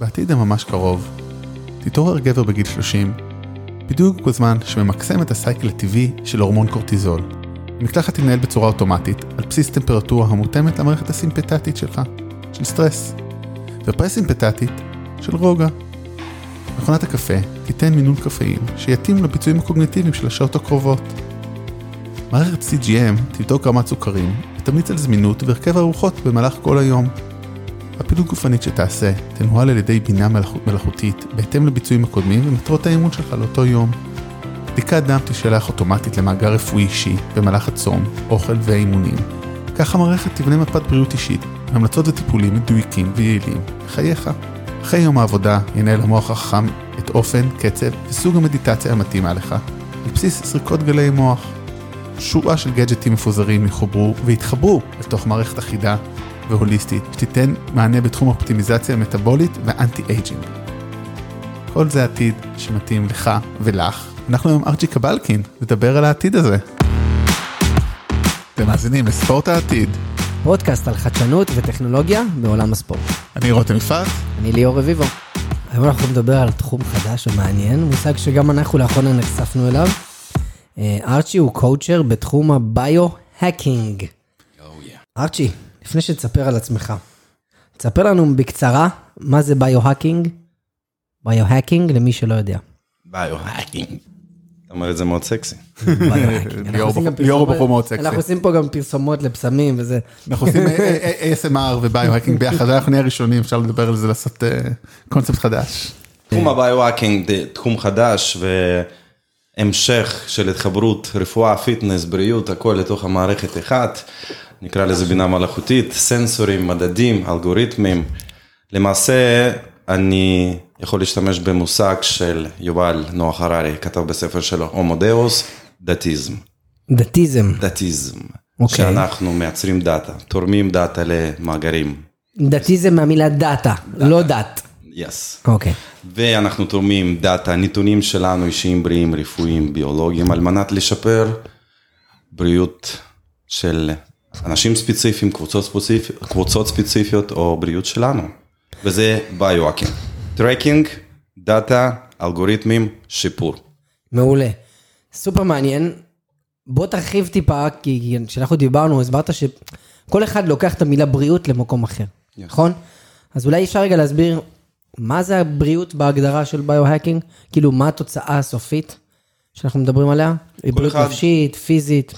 בעתיד הממש קרוב, תתעורר גבר בגיל 30, בדיוק בזמן שממקסם את הסייקל הטבעי של הורמון קורטיזול. המקלחת תתנהל בצורה אוטומטית, על בסיס טמפרטורה המותאמת למערכת הסימפטטית שלך, של סטרס, ופרסימפטטית של רוגע. מכונת הקפה תיתן מינון קפאין שיתאים לביצועים הקוגניטיביים של השעות הקרובות. מערכת CGM תבדוק רמת סוכרים ותמליץ על זמינות והרכב ארוחות במהלך כל היום. הפעילות גופנית שתעשה תנוהל על ידי בינה מלאכות מלאכותית בהתאם לביצועים הקודמים ומטרות האימון שלך לאותו יום. בדיקת דם תשלח אוטומטית למאגר רפואי אישי במהלך הצום, אוכל והאימונים. כך המערכת תבנה מפת בריאות אישית, המלצות וטיפולים מדויקים ויעילים לחייך. אחרי יום העבודה ינהל המוח החכם את אופן, קצב וסוג המדיטציה המתאימה לך, על בסיס סריקות גלי מוח. שורה של גאדג'טים מפוזרים יחוברו ויתחברו לתוך מערכת אחידה והוליסטית שתיתן מענה בתחום האופטימיזציה המטבולית וה anti-aging. כל זה עתיד שמתאים לך ולך. אנחנו עם ארצ'י קבלקין לדבר על העתיד הזה. אתם מאזינים לספורט העתיד. פודקאסט על חדשנות וטכנולוגיה בעולם הספורט. אני רותם יפעת. אני ליאור רביבו. היום אנחנו נדבר על תחום חדש ומעניין, מושג שגם אנחנו לאחרונה נחשפנו אליו. אה, ארצ'י הוא coacher בתחום ה biohacking. ארצ'י, לפני שתספר על עצמך, תספר לנו בקצרה מה זה biohacking. biohacking למי שלא יודע. biohacking. אתה אומר את זה מאוד סקסי. ליאור בחור מאוד סקסי. אנחנו עושים פה גם פרסומות לפסמים וזה. אנחנו עושים ASMR ו biohacking ביחד, אנחנו נהיה ראשונים, אפשר לדבר על זה, לעשות אה, קונספט חדש. תחום ה biohacking זה תחום חדש והמשך של התחברות, רפואה, fitness, בריאות, הכל לתוך המערכת אחת. נקרא לזה בינה מלאכותית, סנסורים, מדדים, אלגוריתמים. למעשה, אני יכול להשתמש במושג של יובל נח הררי, כתב בספר שלו, הומו דאוס, dataism. dataism. dataism. אוקיי. שאנחנו מייצרים דאטה, תורמים דאטה למאגרים. dataism מהמילה דאטה, לא דת. yes. אוקיי. ואנחנו תורמים דאטה, נתונים שלנו אישיים, בריאים, רפואיים, ביולוגיים, על מנת לשפר בריאות של אנשים ספציפיים, קבוצות ספציפיות, קבוצות ספציפיות או בריאות שלנו. וזה biohacking. tracking, דאטה, אלגוריתמים, שיפור. מעולה. סופר מעניין. בוא תרחיב טיפה, כי כשאנחנו דיברנו, הסברת שכל אחד לוקח את המילה בריאות למקום אחר, Yes. נכון? אז אולי אפשר רגע להסביר מה זה הבריאות בהגדרה של biohacking? כאילו, מה התוצאה הסופית שאנחנו מדברים עליה? בריאות אחד- נפשית, פיזית.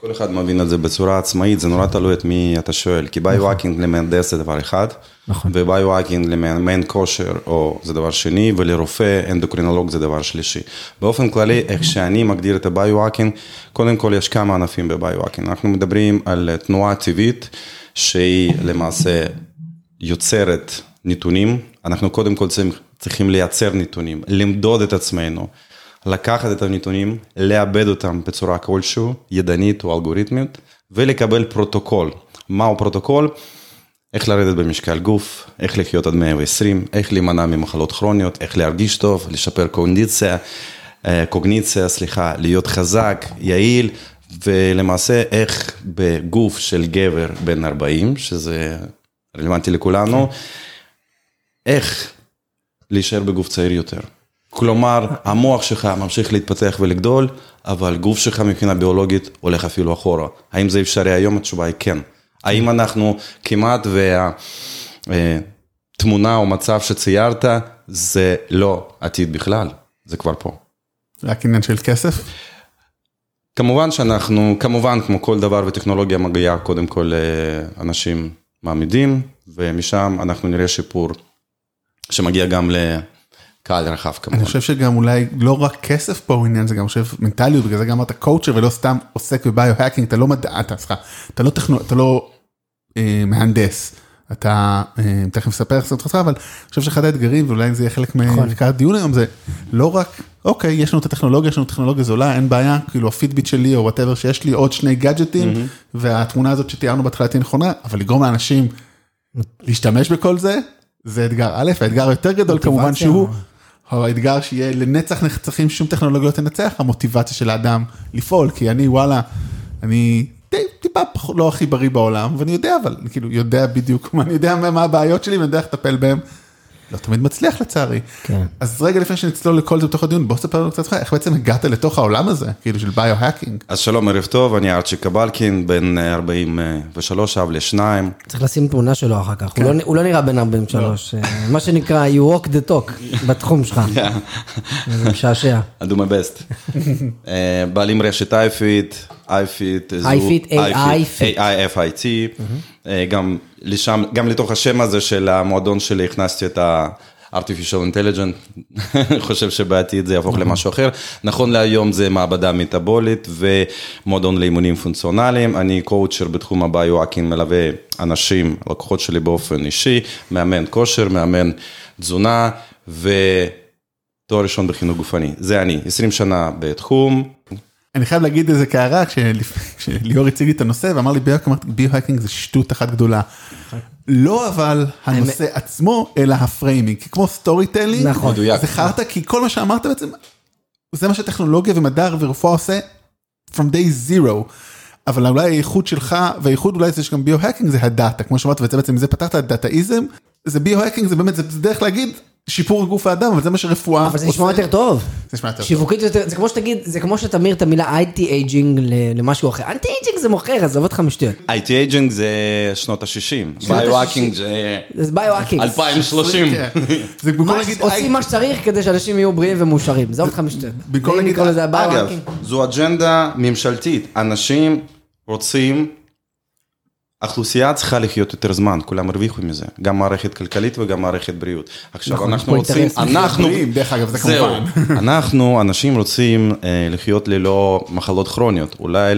כל אחד מבין את זה בצורה עצמאית, זה נורא תלוי את מי אתה שואל, כי biohacking למהנדס זה דבר אחד, נכון. ו biohacking למאמן כושר או זה דבר שני, ולרופא אנדוקרינולוג זה דבר שלישי. באופן כללי, איך שאני מגדיר את ה biohacking, קודם כל יש כמה ענפים ב biohacking, אנחנו מדברים על תנועה טבעית, שהיא למעשה יוצרת נתונים, אנחנו קודם כל צריכים לייצר נתונים, למדוד את עצמנו. לקחת את הנתונים, לעבד אותם בצורה כלשהו, ידנית או אלגוריתמית, ולקבל פרוטוקול. מהו פרוטוקול? איך לרדת במשקל גוף, איך לחיות עד 120, איך להימנע ממחלות כרוניות, איך להרגיש טוב, לשפר קונדיציה, אה, קוגניציה, סליחה, להיות חזק, יעיל, ולמעשה איך בגוף של גבר בן 40, שזה רלוונטי לכולנו, איך להישאר בגוף צעיר יותר. כלומר, המוח שלך ממשיך להתפתח ולגדול, אבל גוף שלך מבחינה ביולוגית הולך אפילו אחורה. האם זה אפשרי היום? התשובה היא כן. האם אנחנו כמעט והתמונה או מצב שציירת, זה לא עתיד בכלל, זה כבר פה. רק עניין של כסף. כמובן שאנחנו, כמובן כמו כל דבר וטכנולוגיה מגיעה קודם כל לאנשים אמידים, ומשם אנחנו נראה שיפור שמגיע גם לקהל רחב אני כמובן. חושב שגם אולי לא רק כסף פה הוא עניין, זה גם חושב מנטליות, בגלל זה גם אמרת coacher ולא סתם עוסק ב biohacking, אתה לא מדע, אתה, סליחה, אתה לא טכנו, אתה לא אה, מהנדס, אתה, אה, תכף אספר לך אותך, אבל אני חושב שאחד האתגרים, ואולי זה יהיה חלק מעיקר הדיון היום, זה לא רק, אוקיי, יש לנו את הטכנולוגיה, יש לנו טכנולוגיה זולה, אין בעיה, כאילו ה Fitbit שלי או whatever שיש לי עוד שני גאדג'טים, והתמונה הזאת שתיארנו בהתחלה תהיה נכונה, אבל לגרום לאנשים להשתמש בכל זה, זה אתגר א', האתגר היותר גדול כמובן. שהוא, האתגר שיהיה לנצח נצחים שום טכנולוגיה לא תנצח, המוטיבציה של האדם לפעול, כי אני וואלה, אני די, טיפה פחות, לא הכי בריא בעולם, ואני יודע אבל, כאילו יודע בדיוק, מה, אני יודע מה הבעיות שלי ואני יודע איך לטפל בהם. לא תמיד מצליח לצערי. כן. אז רגע לפני שנצלול לכל זה בתוך הדיון, בוא תספר לנו קצת איך בעצם הגעת לתוך העולם הזה, כאילו של biohacking. אז שלום, ערב טוב, אני ארצ'י קבלקין, בן אה, 43, אב לשניים. צריך לשים תמונה שלו אחר כך, הוא לא- הוא לא נראה בן 43, אה, מה שנקרא you walk the talk בתחום שלך, זה משעשע. I do my best. אה, בעלים רשת iFit, iFit, iFit, AI-Fit. A-I-F-I-T, אה, גם לשם, גם לתוך השם הזה של המועדון שלי הכנסתי את ה... artificial intelligent, חושב שבעתיד זה יהפוך למשהו אחר. נכון להיום זה מעבדה מטאבולית ומועדון לאימונים פונקציונליים. אני קואוצ'ר בתחום הביו-האקינג, מלווה אנשים, לקוחות שלי באופן אישי, מאמן כושר, מאמן תזונה ותואר ראשון בחינוך גופני. זה אני, 20 שנה בתחום, אני חייב להגיד איזה קטע, כשליאור הציג לי את הנושא ואמר לי ביו-האקינג זה שטות אחת גדולה. לא אבל הנושא עצמו, אלא ה framing, כמו storytelling, נכון. מדויק. זה חרטא, כי כל מה שאמרת בעצם, זה מה שטכנולוגיה ומדע ורפואה עושה from day zero. אבל אולי האיכות שלך, והאיכות אולי זה שגם ביו-האקינג זה ה data, כמו שאמרת, וזה בעצם, מזה פתחת את dataism, זה ביו-האקינג, זה באמת, זה זה דרך להגיד שיפור גוף האדם, אבל זה מה שרפואה אבל זה נשמע יותר טוב. זה נשמע יותר טוב. שיווקית יותר, זה כמו שתגיד, זה כמו שתמיר את המילה anti-aging למשהו אחר. anti-aging זה מוכר, עזוב אותך משטויות. anti-aging זה שנות ה-60, ביו-האקינג זה זה ביו-האקינג. 2030. כן. זה במקום להגיד, עושים מה שצריך כדי שאנשים יהיו בריאים ומאושרים. עזוב אותך משטויות. במקום להגיד, אגב. זו אג'נדה ממשלתית, אנשים רוצים, האוכלוסייה צריכה לחיות יותר זמן, כולם הרוויחו מזה, גם מערכת כלכלית וגם מערכת בריאות. עכשיו נכון, אנחנו פה רוצים, אנחנו, בריאים, דרך אגב, זה זהו, כמובן. אנחנו, אנשים רוצים אה, לחיות ללא מחלות כרוניות, אולי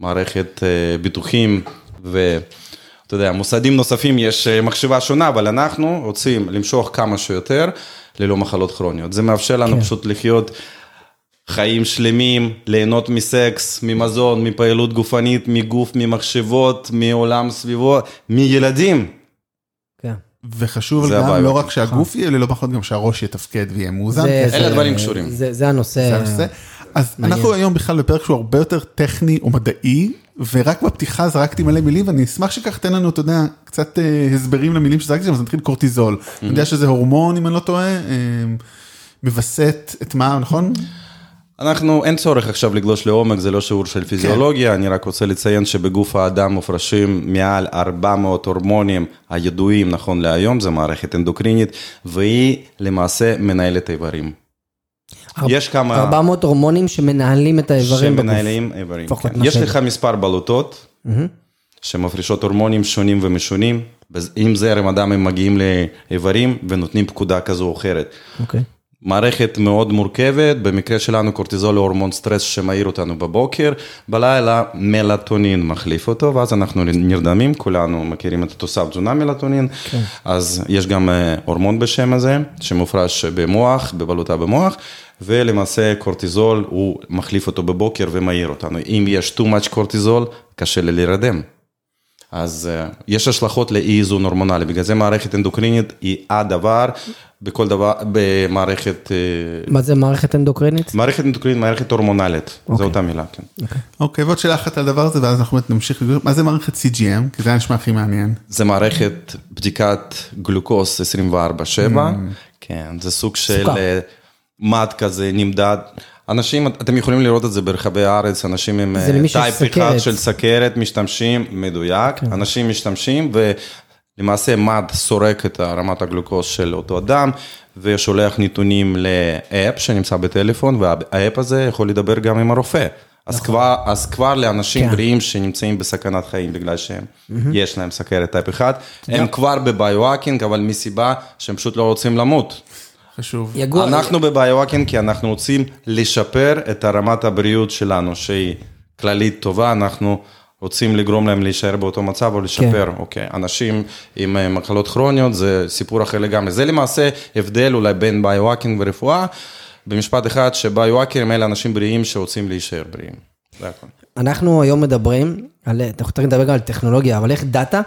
למערכת אה, ביטוחים ו... אתה יודע, מוסדים נוספים יש אה, מחשבה שונה, אבל אנחנו רוצים למשוך כמה שיותר ללא מחלות כרוניות. זה מאפשר לנו כן. פשוט לחיות חיים שלמים, ליהנות מסקס, ממזון, מפעילות גופנית, מגוף, ממחשבות, מעולם סביבו, מילדים. כן. וחשוב גם הבעיה. לא רק שהגוף יהיה ללא פחות, גם שהראש יתפקד ויהיה מאוזן. אלה זה- דברים קשורים. זה זה הנושא. זה הנושא. אז מעניין. אנחנו היום בכלל בפרק שהוא הרבה יותר טכני או מדעי, ורק בפתיחה זרקתי מלא מילים, ואני אשמח שכך תן לנו, אתה יודע, קצת אה, הסברים למילים שזרקתי שם, אז נתחיל קורטיזול. אני יודע שזה הורמון, אם אני לא טועה, אה, מווסת את מה, נכון? אנחנו, אין צורך עכשיו לגלוש לעומק, זה לא שיעור של פיזיולוגיה, אני רק רוצה לציין שבגוף האדם מופרשים מעל 400 הורמונים הידועים נכון להיום, זו מערכת אנדוקרינית, והיא למעשה מנהלת איברים. ארבע- יש כמה 400 הורמונים שמנהלים את האיברים בגוף. שמנהלים איברים. כן. יש לך מספר בלוטות שמפרישות הורמונים שונים ומשונים, עם זרם אדם הם מגיעים לאיברים ונותנים פקודה כזו או אחרת. אוקיי. מערכת מאוד מורכבת, במקרה שלנו קורטיזול הוא הורמון סטרס שמעיר אותנו בבוקר, בלילה מלטונין מחליף אותו, ואז אנחנו נרדמים, כולנו מכירים את התוסף תזונה מלטונין, כן. אז יש גם אה, הורמון בשם הזה, שמופרש במוח, בבלוטה במוח, ולמעשה קורטיזול הוא מחליף אותו בבוקר ומעיר אותנו. אם יש too much קורטיזול, קשה לי להירדם. אז uh, יש השלכות לאי איזון הורמונלי, בגלל זה מערכת אנדוקרינית היא הדבר בכל דבר, במערכת, uh, מה זה מערכת אנדוקרינית? מערכת אנדוקרינית, מערכת הורמונלית, זו אוקיי. אותה מילה, כן. אוקיי, ועוד שאלה אחת על הדבר הזה, ואז אנחנו באמת נמשיך. מה זה מערכת CGM? כי זה היה נשמע הכי מעניין. זה מערכת בדיקת גלוקוז 24/7, כן, זה סוג של סוכר. אה, מד כזה נמדד. אנשים, אתם יכולים לראות את זה ברחבי הארץ, אנשים עם אה, type אחד. של סכרת משתמשים, מדויק, אנשים משתמשים ולמעשה מד סורק את רמת הגלוקוז של אותו אדם ושולח נתונים ל app שנמצא בטלפון וה app הזה יכול לדבר גם עם הרופא. אז כבר, אז כבר לאנשים כן. בריאים שנמצאים בסכנת חיים בגלל שהם, יש להם סכרת type 1, הם כבר בביו-האקינג, אבל מסיבה שהם פשוט לא רוצים למות. חשוב. יגוע- אנחנו בביו-האקינג כי אנחנו רוצים לשפר את רמת הבריאות שלנו, שהיא כללית טובה, אנחנו רוצים לגרום להם להישאר באותו מצב או לשפר, כן. אוקיי. אנשים עם אה, מחלות כרוניות זה סיפור אחר לגמרי. זה למעשה הבדל אולי בין ביו-האקינג ורפואה, במשפט אחד, שביו-האקרים אלה אנשים בריאים שרוצים להישאר בריאים. זה הכל. אנחנו היום מדברים על, אנחנו תכף נדבר גם על טכנולוגיה, אבל איך דאטה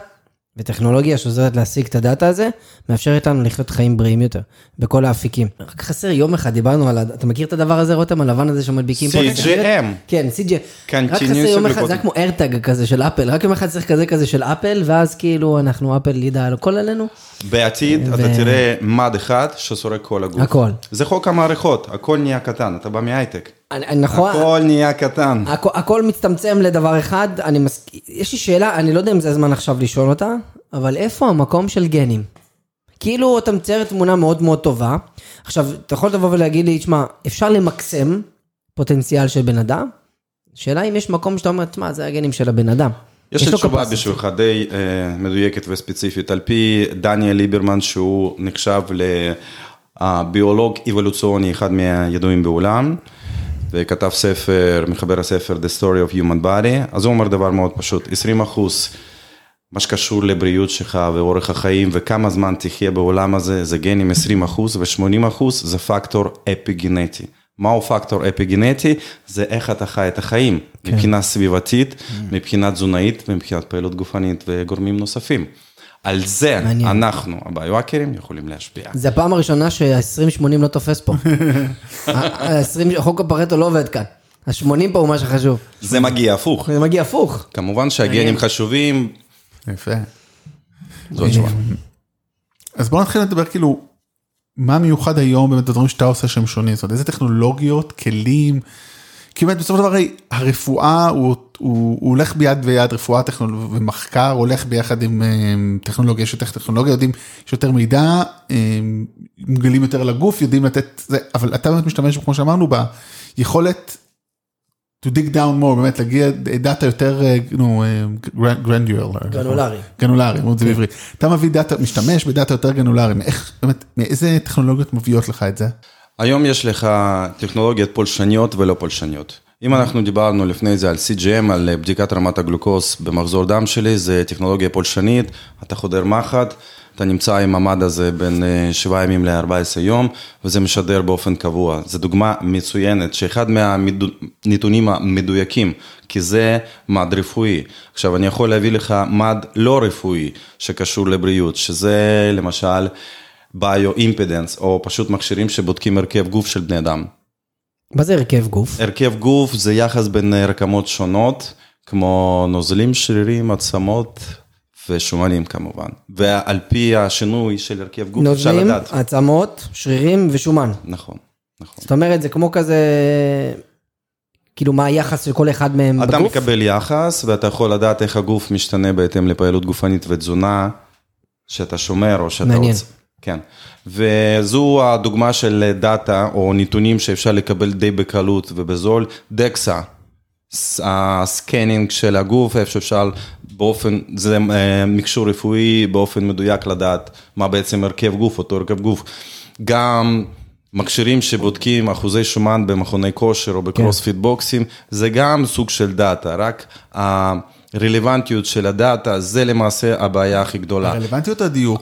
וטכנולוגיה שעוזרת להשיג את הדאטה הזה, מאפשרת לנו לחיות חיים בריאים יותר, בכל האפיקים. רק חסר יום אחד, דיברנו על, אתה מכיר את הדבר הזה, רותם, הלבן הזה שמדביקים פה? CGM. כן, CGM. רק חסר יום אחד, זה כמו איירטאג כזה של אפל, רק יום אחד צריך כזה כזה של אפל, ואז כאילו אנחנו, אפל ידע על הכל עלינו. בעתיד ו- אתה תראה מד אחד שסורק כל הגוף. הכל. זה חוק המערכות, הכל נהיה קטן, אתה בא מהייטק. נכון, הכל נהיה קטן. הכ- הכל מצטמצם לדבר אחד, אני מסכים, יש לי שאלה, אני לא יודע אם זה הזמן עכשיו לשאול אותה, אבל איפה המקום של גנים? כאילו אתה מצייר תמונה מאוד מאוד טובה, עכשיו, אתה יכול לבוא ולהגיד לי, תשמע, אפשר למקסם פוטנציאל של בן אדם? שאלה אם יש מקום שאתה אומר, תשמע, זה הגנים של הבן אדם. יש לי תשובה. בשבילך די אה, מדויקת וספציפית. על פי דניאל ליברמן, שהוא נחשב לביולוג אבולוציוני, אחד מהידועים בעולם, וכתב ספר, מחבר הספר The Story of Human Body, אז הוא אומר דבר מאוד פשוט, 20 אחוז. מה שקשור לבריאות שלך ואורך החיים וכמה זמן תחיה בעולם הזה, זה גנים 20 אחוז ו-80 אחוז זה פקטור אפיגנטי. מהו פקטור אפיגנטי? זה איך אתה חי את החיים, כן. מבחינה סביבתית, מבחינה תזונאית ומבחינת פעילות גופנית וגורמים נוספים. על זה מעניין. אנחנו, הביואקרים, יכולים להשפיע. זה הפעם הראשונה שה-20-80 לא תופס פה. ה-20, חוק הפרטו לא עובד כאן. ה-80 פה הוא מה שחשוב. זה מגיע הפוך. זה מגיע הפוך. כמובן שהגנים חשובים, יפה. זו התשובה. אז בוא נתחיל לדבר כאילו, מה מיוחד היום באמת הדברים שאתה עושה שהם שונים, זאת אומרת איזה טכנולוגיות, כלים, כי באמת בסופו של דבר הרפואה הוא, הוא, הוא הולך ביד ביד, רפואה טכנול... ומחקר הולך ביחד עם אה, טכנולוגיה, יש יותר טכנולוגיה, יודעים, יש יותר מידע, אה, מגלים יותר לגוף, יודעים לתת, זה, אבל אתה באמת משתמש, כמו שאמרנו, ביכולת to dig down more, באמת להגיע data יותר, אה, נו, granular. גרנולרי. גרנולרי, אמרו את זה בעברית. אתה מביא data, משתמש ב data יותר גרנולרי, איך, באמת, מאיזה טכנולוגיות מביאות לך את זה? היום יש לך טכנולוגיות פולשניות ולא פולשניות. אם אנחנו דיברנו לפני זה על CGM, על בדיקת רמת הגלוקוז במחזור דם שלי, זה טכנולוגיה פולשנית, אתה חודר מחט, אתה נמצא עם המד הזה בין אה, 7 ימים ל-14 יום, וזה משדר באופן קבוע. זו דוגמה מצוינת, שאחד מהנתונים המדויקים, כי זה מד רפואי. עכשיו, אני יכול להביא לך מד לא רפואי שקשור לבריאות, שזה למשל ביו-אימפדנס, או פשוט מכשירים שבודקים הרכב גוף של בני אדם. מה זה הרכב גוף? הרכב גוף זה יחס בין אה, רקמות שונות, כמו נוזלים, שרירים, עצמות ושומנים כמובן. ועל פי השינוי של הרכב גוף אפשר נוזלים, לדעת. עצמות, שרירים ושומן. נכון, נכון. זאת אומרת, זה כמו כזה, כאילו מה היחס של כל אחד מהם אתה בגוף? מקבל יחס ואתה יכול לדעת איך הגוף משתנה בהתאם לפעילות גופנית ותזונה שאתה שומר או שאתה מעניין. רוצה. כן, וזו הדוגמה של דאטה או נתונים שאפשר לקבל די בקלות ובזול, DEXA, ה scanning של הגוף, איפה שאפשר באופן, זה אה, מכשור רפואי באופן מדויק לדעת מה בעצם הרכב גוף, אותו הרכב גוף. גם מכשירים שבודקים אחוזי שומן במכוני כושר או בקרוספיט בוקסים, זה גם סוג של data, רק הרלוונטיות של ה data זה למעשה הבעיה הכי גדולה. רלוונטיות או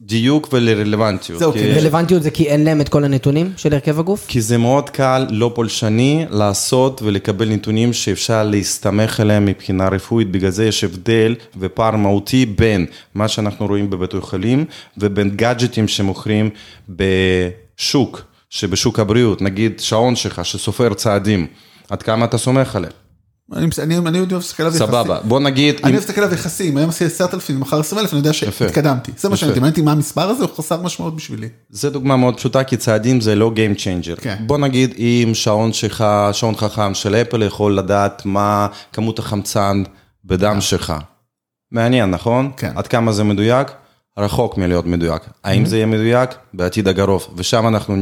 דיוק? ולרלוונטיות. זהו, כי- רלוונטיות זה כי אין להם את כל הנתונים של הרכב הגוף? כי זה מאוד קל, לא פולשני, לעשות ולקבל נתונים שאפשר להסתמך עליהם מבחינה רפואית, בגלל זה יש הבדל ופער מהותי בין מה שאנחנו רואים בבתי חולים ובין גאדג'טים שמוכרים בשוק, שבשוק הבריאות, נגיד שעון שלך שסופר צעדים, עד כמה אתה סומך עליהם? אני אני- אני יודע להסתכל עליו יחסים. סבבה, בוא נגיד, אני אוהב להסתכל עליו יחסים, היום עשיתי 10,000, מחר 20,000, אני יודע. שהתקדמתי. זה מה. שאני מעניין מה המספר הזה, הוא חסר משמעות בשבילי. זה דוגמה מאוד פשוטה, כי צעדים זה לא Game Changer. כן. בוא נגיד אם שעון שלך, שעון חכם של אפל יכול לדעת מה כמות החמצן בדם שלך. מעניין, נכון? כן. עד כמה זה מדויק? רחוק מלהיות מדויק. האם זה יהיה מדויק? בעתיד הקרוב, ושם אנחנו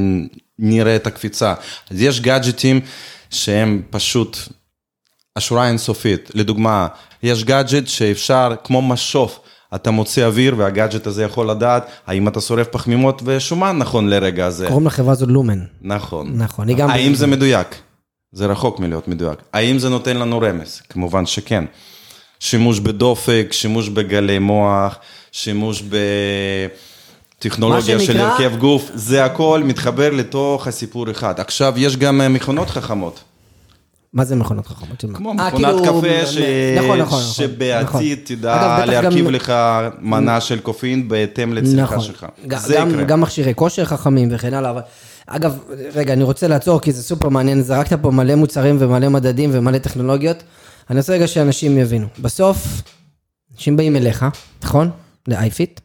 נראה את הקפיצה. אז יש גאדג'טים שהם פשוט השורה אינסופית. לדוגמה, יש גאדג'ט שאפשר, כמו משוף, אתה מוציא אוויר והגאדג'ט הזה יכול לדעת האם אתה שורף פחמימות ושומן נכון לרגע הזה. קוראים לחברה הזאת לומן. נכון. נכון, היא גם... האם זה מדויק? זה רחוק מלהיות מדויק. האם זה נותן לנו רמז? כמובן שכן. שימוש בדופק, שימוש בגלי מוח, שימוש בטכנולוגיה מה של שנקרא- הרכב גוף, זה הכל מתחבר לתוך הסיפור אחד. עכשיו, יש גם אה, מכונות חכמות. מה זה מכונות חכמות? כמו מכונת קפה ש... שבעתיד. תדע להרכיב לך מנה של קופאין בהתאם לצריכה נכון. שלך. ג- זה גם, יקרה. גם מכשירי כושר חכמים וכן הלאה. אבל... אגב, רגע, אני רוצה לעצור כי זה סופר מעניין, זרקת פה מלא מוצרים ומלא מדדים ומלא טכנולוגיות. אני רוצה רגע שאנשים יבינו. בסוף, אנשים באים אליך, נכון? לאייפיט,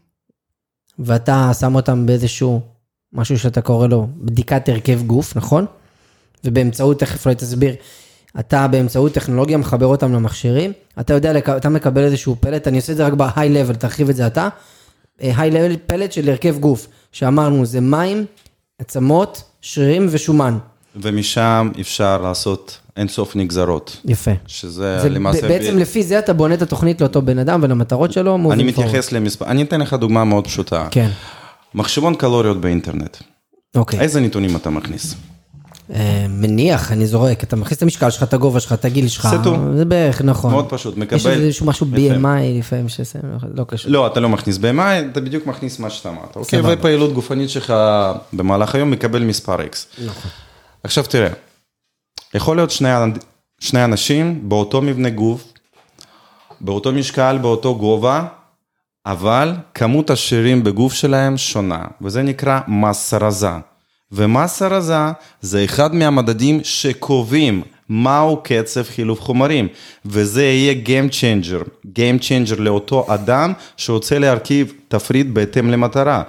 ואתה שם אותם באיזשהו משהו שאתה קורא לו בדיקת הרכב גוף, נכון? ובאמצעות, תכף אולי תסביר, אתה באמצעות טכנולוגיה מחבר אותם למכשירים, אתה יודע, אתה מקבל איזשהו פלט, אני עושה את זה רק ב-high level, תרחיב את זה אתה. היי level פלט של הרכב גוף, שאמרנו זה מים, עצמות, שרירים ושומן. ומשם אפשר לעשות אינסוף נגזרות. יפה. שזה זה למעשה... ב- בעצם לפי זה אתה בונה את התוכנית לאותו בן אדם ולמטרות שלו. אני. מתייחס למספר, אני אתן לך דוגמה מאוד פשוטה. כן, מחשבון קלוריות באינטרנט. אוקיי. איזה נתונים אתה מכניס? אה, מניח, אני זורק, אתה מכניס את המשקל שלך, את הגובה שלך, את הגיל שלך. זה בערך, נכון. מאוד פשוט, מקבל- יש איזשהו משהו. BMI לפעמים שזה לא קשור. לא, אתה לא מכניס BMI, אתה בדיוק מכניס מה שאתה אמרת, אוקיי? ופעילות גופנית שלך במהלך היום מקבל מספר X. נכון. עכשיו תראה, יכול להיות שני, שני אנשים באותו מבנה גוף, באותו משקל, באותו גובה, אבל כמות השרירים בגוף שלהם שונה, וזה נקרא מסה רזה. ומסה רזה זה אחד מהמדדים שקובעים מהו קצב חילוף חומרים, וזה יהיה Game Changer, Game Changer לאותו אדם שרוצה להרכיב תפריט בהתאם למטרה.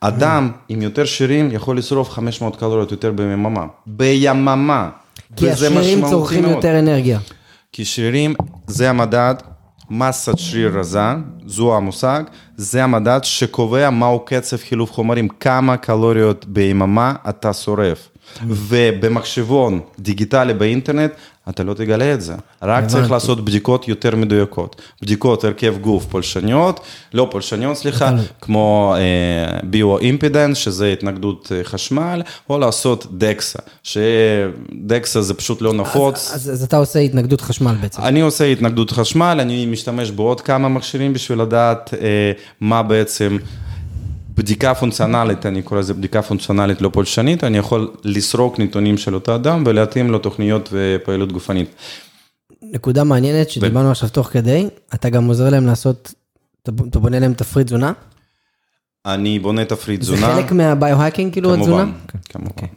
אדם עם יותר שרירים יכול לשרוף 500 קלוריות יותר ביממה, ביממה. כי השרירים משמעותי צורכים מאוד. יותר אנרגיה. כי שרירים זה המדד, מסת שריר רזה, זו המושג, זה המדד שקובע מהו קצב חילוף חומרים, כמה קלוריות ביממה אתה שורף. ובמחשבון דיגיטלי באינטרנט, אתה לא תגלה את זה. רק צריך הבנתי. לעשות בדיקות יותר מדויקות. בדיקות הרכב גוף פולשניות, לא פולשניות, סליחה, כמו ביו-אימפידנס, שזה התנגדות אה, חשמל, או לעשות דקסה, שדקסה זה פשוט לא נפוץ. אז אז אתה עושה התנגדות חשמל בעצם. אני עושה התנגדות חשמל, אני משתמש בעוד כמה מכשירים בשביל לדעת אה, מה בעצם בדיקה פונקציונלית, אני קורא לזה בדיקה פונקציונלית לא פולשנית, אני יכול לסרוק נתונים של אותו אדם ולהתאים לו תוכניות ופעילות גופנית. נקודה מעניינת שדיברנו עכשיו תוך כדי, אתה גם עוזר להם לעשות, אתה בונה להם תפריט תזונה? אני בונה תפריט זה תזונה. חלק מהביו-האקינג כאילו התזונה? כמובן, כמובן.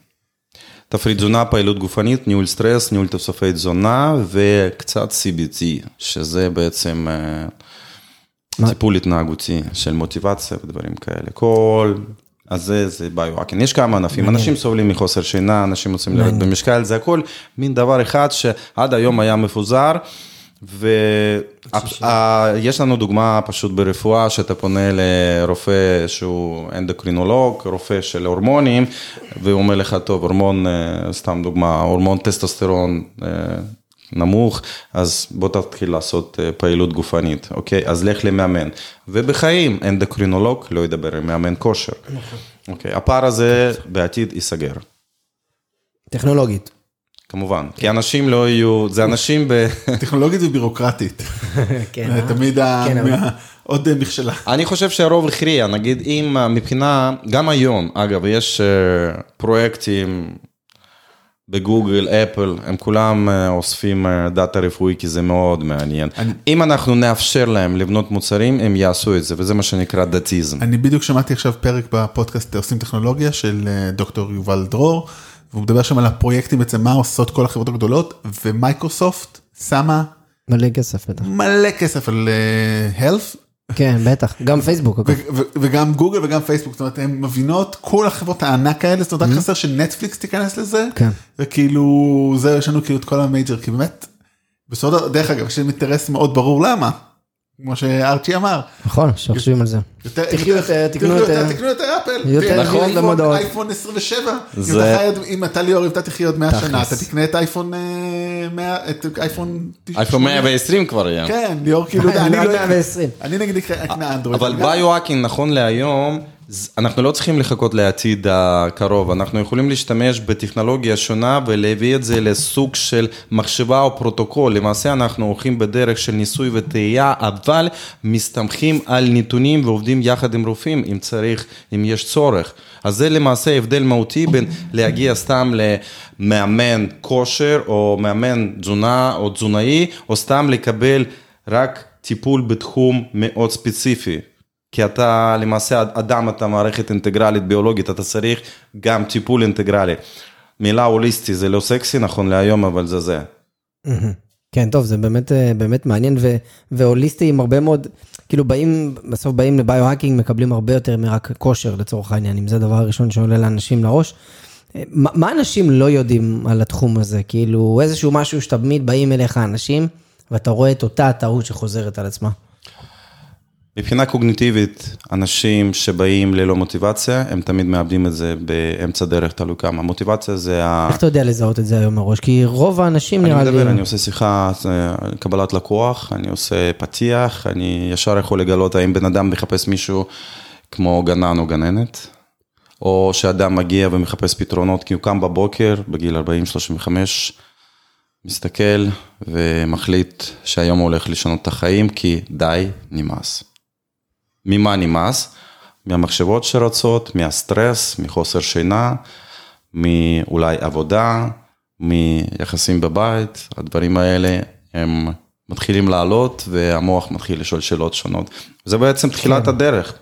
תפריט תזונה, פעילות גופנית, ניהול סטרס, ניהול תוספי תזונה וקצת CBT, שזה בעצם מה? טיפול התנהגותי של מוטיבציה ודברים כאלה. כל... אז זה, זה ביו-האקינג. יש כמה ענפים, אנשים סובלים מחוסר שינה, אנשים רוצים לרדת במשקל, זה הכל מין דבר אחד שעד היום היה מפוזר. ויש לנו דוגמה פשוט ברפואה, שאתה פונה לרופא שהוא אנדוקרינולוג, רופא של הורמונים, והוא אומר לך, טוב, הורמון, אה, סתם דוגמה, הורמון טסטוסטרון אה, נמוך, אז בוא תתחיל לעשות אה, פעילות גופנית, אוקיי? אז לך למאמן. ובחיים אנדוקרינולוג לא ידבר עם מאמן כושר. אוקיי, הפער הזה בעתיד ייסגר. טכנולוגית. כמובן, כי אנשים לא יהיו, זה אנשים ב... טכנולוגית ובירוקרטית. כן, אה? תמיד כן, עוד אה, מכשלה. אני חושב שהרוב הכריע, נגיד אם אה, מבחינה, גם היום, אגב, יש אה, פרויקטים בגוגל, אפל, הם כולם אה, אוספים אה, data רפואי כי זה מאוד מעניין. אני- אם אנחנו נאפשר להם לבנות מוצרים, הם יעשו את זה, וזה מה שנקרא dataism. אני בדיוק שמעתי עכשיו פרק בפודקאסט עושים טכנולוגיה של אה, דוקטור יובל דרור, והוא מדבר שם על הפרויקטים בעצם מה עושות כל החברות הגדולות, ומייקרוסופט שמה מלא כסף בטח. מלא כסף על אה, health, כן, בטח. גם פייסבוק. וגם גוגל וגם פייסבוק, זאת אומרת, הן מבינות, כל החברות הענק האלה, זאת אומרת, רק חסר שנטפליקס תיכנס לזה, כן. וכאילו, זה, יש לנו כאילו את כל ה major, כי באמת, בסוד, דרך אגב, יש להם אינטרס מאוד ברור למה, כמו שארצ'י אמר. נכון, שחושבים על זה. תחיו יותר, תקנו יותר. תקנו יותר אפל. נכון, במודעות. אייפון 27. אם אתה ליאור, אם אתה תחיה עוד 100 שנה, אתה. תקנה את אייפון אה, 100, את אייפון... אייפון 120 כבר היה. כן, ליאור כאילו, לא, אני לא... 120. אני נגיד אקנה אנדרואיד. אבל ביו-האקינג נכון להיום, אנחנו לא צריכים לחכות לעתיד הקרוב, אנחנו יכולים להשתמש בטכנולוגיה שונה ולהביא את זה לסוג של מחשבה או פרוטוקול. למעשה אנחנו הולכים בדרך של ניסוי וטעייה, אבל מסתמכים על נתונים ועובדים יחד עם רופאים, אם צריך, אם יש צורך. אז זה למעשה הבדל מהותי בין להגיע סתם למאמן כושר, או מאמן תזונה או תזונאי, או סתם לקבל רק טיפול בתחום מאוד ספציפי. כי אתה למעשה אדם, אתה מערכת אינטגרלית ביולוגית, אתה צריך גם טיפול אינטגרלי. מילה הוליסטי זה לא סקסי נכון להיום, אבל זה זה. כן, טוב, זה באמת, אה, באמת מעניין ו- והוליסטי עם הרבה מאוד, כאילו באים, בסוף באים לביו-האקינג, מקבלים הרבה יותר מרק כושר לצורך העניין, אם זה הדבר הראשון שעולה לאנשים לראש. אה, מה, מה אנשים לא יודעים על התחום הזה? כאילו, איזשהו משהו שתמיד באים אליך אנשים, ואתה רואה את אותה הטעות שחוזרת על עצמה. מבחינה קוגניטיבית, אנשים שבאים ללא מוטיבציה, הם תמיד מאבדים את זה באמצע דרך, תלוי כמה. מוטיבציה זה ה... איך אתה יודע לזהות את זה היום מראש? כי רוב האנשים אני נראה לי... מדבר, אני עושה שיחה, אה, קבלת לקוח, אני עושה פתיח, אני ישר יכול לגלות האם בן אדם מחפש מישהו כמו גנן או גננת, או שאדם מגיע ומחפש פתרונות כי הוא קם בבוקר, בגיל 40-35, מסתכל ומחליט שהיום הוא הולך לשנות את החיים, כי די, נמאס. ממה נמאס? מהמחשבות שרצות, מהסטרס, מחוסר שינה, מאולי עבודה, מיחסים בבית, הדברים האלה הם מתחילים לעלות והמוח מתחיל לשאול שאלות שונות. זה בעצם תחילת הדרך.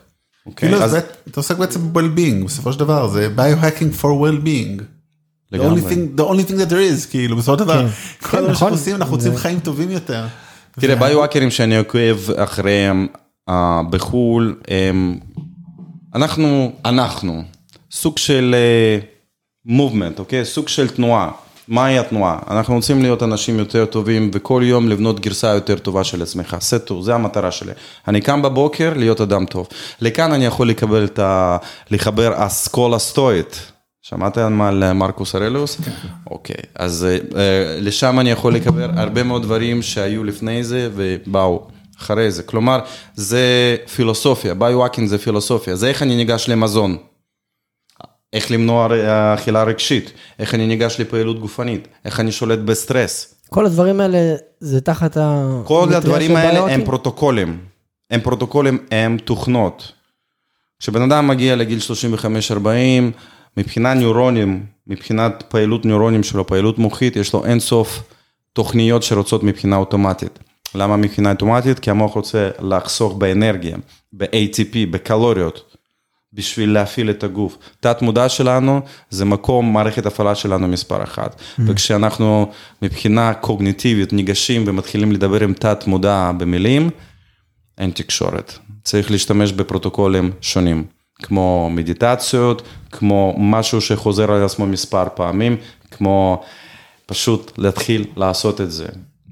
אוקיי? כאילו, אז אתה עוסק בעצם ב-well-being, בסופו של דבר, זה ביו-האקינג for well-being. The only thing- the only thing that there is, כאילו, בסופו של דבר, כן, כל מה שאנחנו נכון. עושים, אנחנו רוצים חיים טובים יותר. תראה, ביו-האקרים שאני עוקב אחריהם בחו"ל, הם, אנחנו, אנחנו, סוג של מובמנט, אוקיי? סוג של תנועה. מהי התנועה? אנחנו רוצים להיות אנשים יותר טובים וכל יום לבנות גרסה יותר טובה של עצמך. סטו, זה המטרה שלי. אני קם בבוקר להיות אדם טוב. לכאן אני יכול לקבל את ה... לחבר אסכולה סטואית. שמעת על מרקוס אורליוס? אוקיי, אז אה, אה, לשם אני יכול לקבל הרבה מאוד דברים שהיו לפני זה ובאו אחרי זה. כלומר, זה פילוסופיה, bio-hacking זה פילוסופיה, זה איך אני ניגש למזון. איך למנוע אכילה רגשית, איך אני ניגש לפעילות גופנית, איך אני שולט בסטרס. כל הדברים האלה זה תחת ה... כל הדברים האלה הם bio-hacking? פרוטוקולים. הם פרוטוקולים, הם תוכנות. כשבן אדם מגיע לגיל 35-40, מבחינת ניורונים, מבחינת פעילות ניורונים שלו, פעילות מוחית, יש לו אינסוף תוכניות שרוצות מבחינה אוטומטית. למה מבחינה אוטומטית? כי המוח רוצה לחסוך באנרגיה, ב-ATP, בקלוריות. בשביל להפעיל את הגוף. תת מודע שלנו זה מקום, מערכת הפעלה שלנו מספר אחת. Mm-hmm. וכשאנחנו מבחינה קוגניטיבית ניגשים ומתחילים לדבר עם תת מודע במילים, אין תקשורת. צריך להשתמש בפרוטוקולים שונים, כמו מדיטציות, כמו משהו שחוזר על עצמו מספר פעמים, כמו פשוט להתחיל לעשות את זה.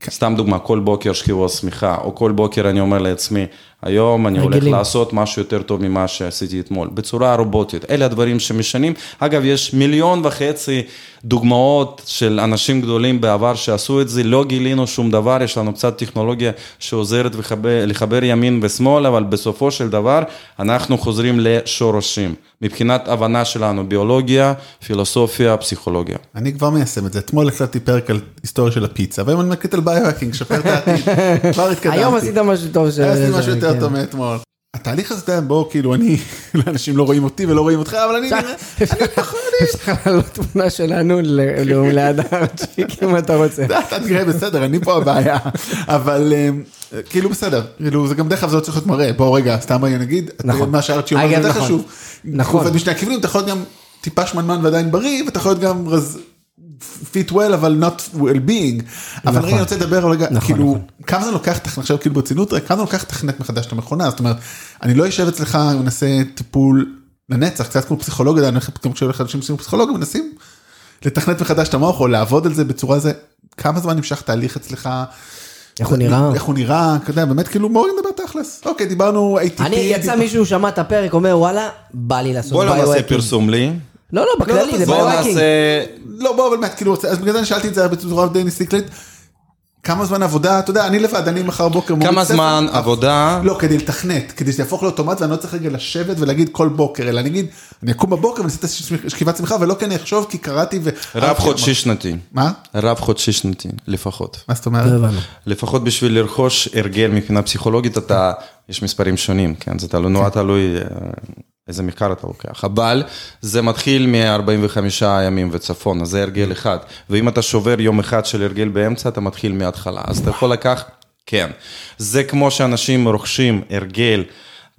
סתם דוגמה, כל בוקר שכיבו שמיכה, או כל בוקר אני אומר לעצמי, היום אני הולך רגילים. לעשות משהו יותר טוב ממה שעשיתי אתמול, בצורה רובוטית. אלה הדברים שמשנים. אגב, יש מיליון וחצי דוגמאות של אנשים גדולים בעבר שעשו את זה, לא גילינו שום דבר, יש לנו קצת טכנולוגיה שעוזרת לחבר, לחבר ימין ושמאל, אבל בסופו של דבר אנחנו חוזרים לשורשים. מבחינת הבנה שלנו, ביולוגיה, פילוסופיה, פסיכולוגיה. אני כבר מיישם את זה. אתמול הקלטתי פרק על היסטוריה של הפיצה, והיום אני מקליט על ביו-האקינג, שפר את העתיד. כבר התקדמתי. היום עשית משהו טוב. ש- עשיתי ש- משהו יותר כן. טוב מאתמול. התהליך הזה, אתה יודע, בוא, כאילו, אני, אנשים לא רואים אותי ולא רואים אותך, אבל אני נראה, אפשר להעלות תמונה שלנו ליד הארצ'יק אם אתה רוצה. אתה תראה בסדר, אני פה הבעיה, אבל אמ, כאילו בסדר, כאילו זה גם דרך אגב זה לא צריך להיות מראה, בוא רגע, סתם אני נגיד, נכון. מה שארצ'י אומר זה יותר נכון. חשוב. נכון. משני הכיוונים, אתה יכול להיות גם טיפה שמנמן ועדיין בריא, ואתה יכול להיות גם רז... fit well אבל not well being. אבל נכון. רגע אני רוצה לדבר רגע, נכון, כאילו, נכון. כמה זה לוקח, עכשיו כאילו ברצינות, כמה זה לוקח לתכנת מחדש את המכונה, זאת אומרת, אני לא יושב אצלך ומנסה טיפול לנצח, קצת כמו פסיכולוגיה, אני הולך פתאום כשהולך אנשים שעושים פסיכולוגיה, מנסים לתכנת מחדש את המוח או לעבוד על זה בצורה זה, כמה זמן נמשך תהליך אצלך? איך הוא נראה? איך הוא נראה, אתה יודע, באמת כאילו בואו נדבר תכלס. אוקיי, דיברנו ATP. אני, יצא מישהו, שמע את הפרק, אומר וואלה, בא לי לעשות בוא לא נעשה ביו-האקינג." פרסום לי, לא, לא, בכללי, זה בוא ביו-האקינג. נעשה... לא, בוא, אבל באמת, כאילו, אז בגלל זה אני שאלתי את זה בצורה די ניסטיקלית. כמה זמן עבודה, אתה יודע, אני לבד, אני מחר בוקר מוריד כמה ספר. זמן עבודה? לא, כדי לתכנת, כדי שזה יהפוך לאוטומט ואני לא צריך רגע לשבת ולהגיד כל בוקר, אלא אני אגיד, אני אקום בבוקר ואני אעשה את השכיבת צמיחה, ולא כי אני אחשוב, כי קראתי ו... רב חודשי שנתי. מה? רב חודשי שנתי, לפחות. מה זאת לא אומרת? הבנו. לפחות בשביל לרכוש הרגל מבחינה פסיכולוגית, אתה, יש מספרים שונים, כן? זה תלוי, נורא תלוי אה, איזה מחקר אתה לוקח. אבל זה מתחיל מ-45 ימים וצפון, אז זה הרגל אחד. ואם אתה שובר יום אחד של הרגל באמצע, אתה מתחיל מההתחלה. אז אתה יכול לקחת, כן. זה כמו שאנשים רוכשים הרגל.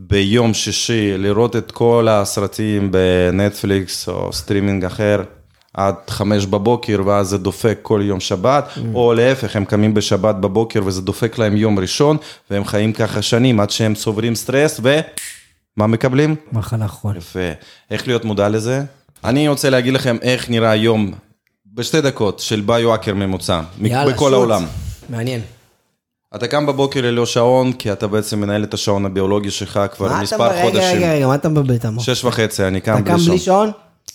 ביום שישי לראות את כל הסרטים בנטפליקס או סטרימינג אחר עד חמש בבוקר ואז זה דופק כל יום שבת, Mm. או להפך, הם קמים בשבת בבוקר וזה דופק להם יום ראשון, והם חיים ככה שנים עד שהם צוברים סטרס ומה מקבלים? מחלה כרונית. יפה. איך להיות מודע לזה? אני רוצה להגיד לכם איך נראה יום בשתי דקות של bio-hacker ממוצע, יאללה, בכל שוט. העולם. מעניין. אתה קם בבוקר ללא שעון, כי אתה בעצם מנהל את השעון הביולוגי שלך כבר מה אתה מספר רגע, חודשים. רגע, רגע, מה אתה מבלבל את המוח? שש וחצי, אני קם אתה בלי קם שעון. בלי שעון?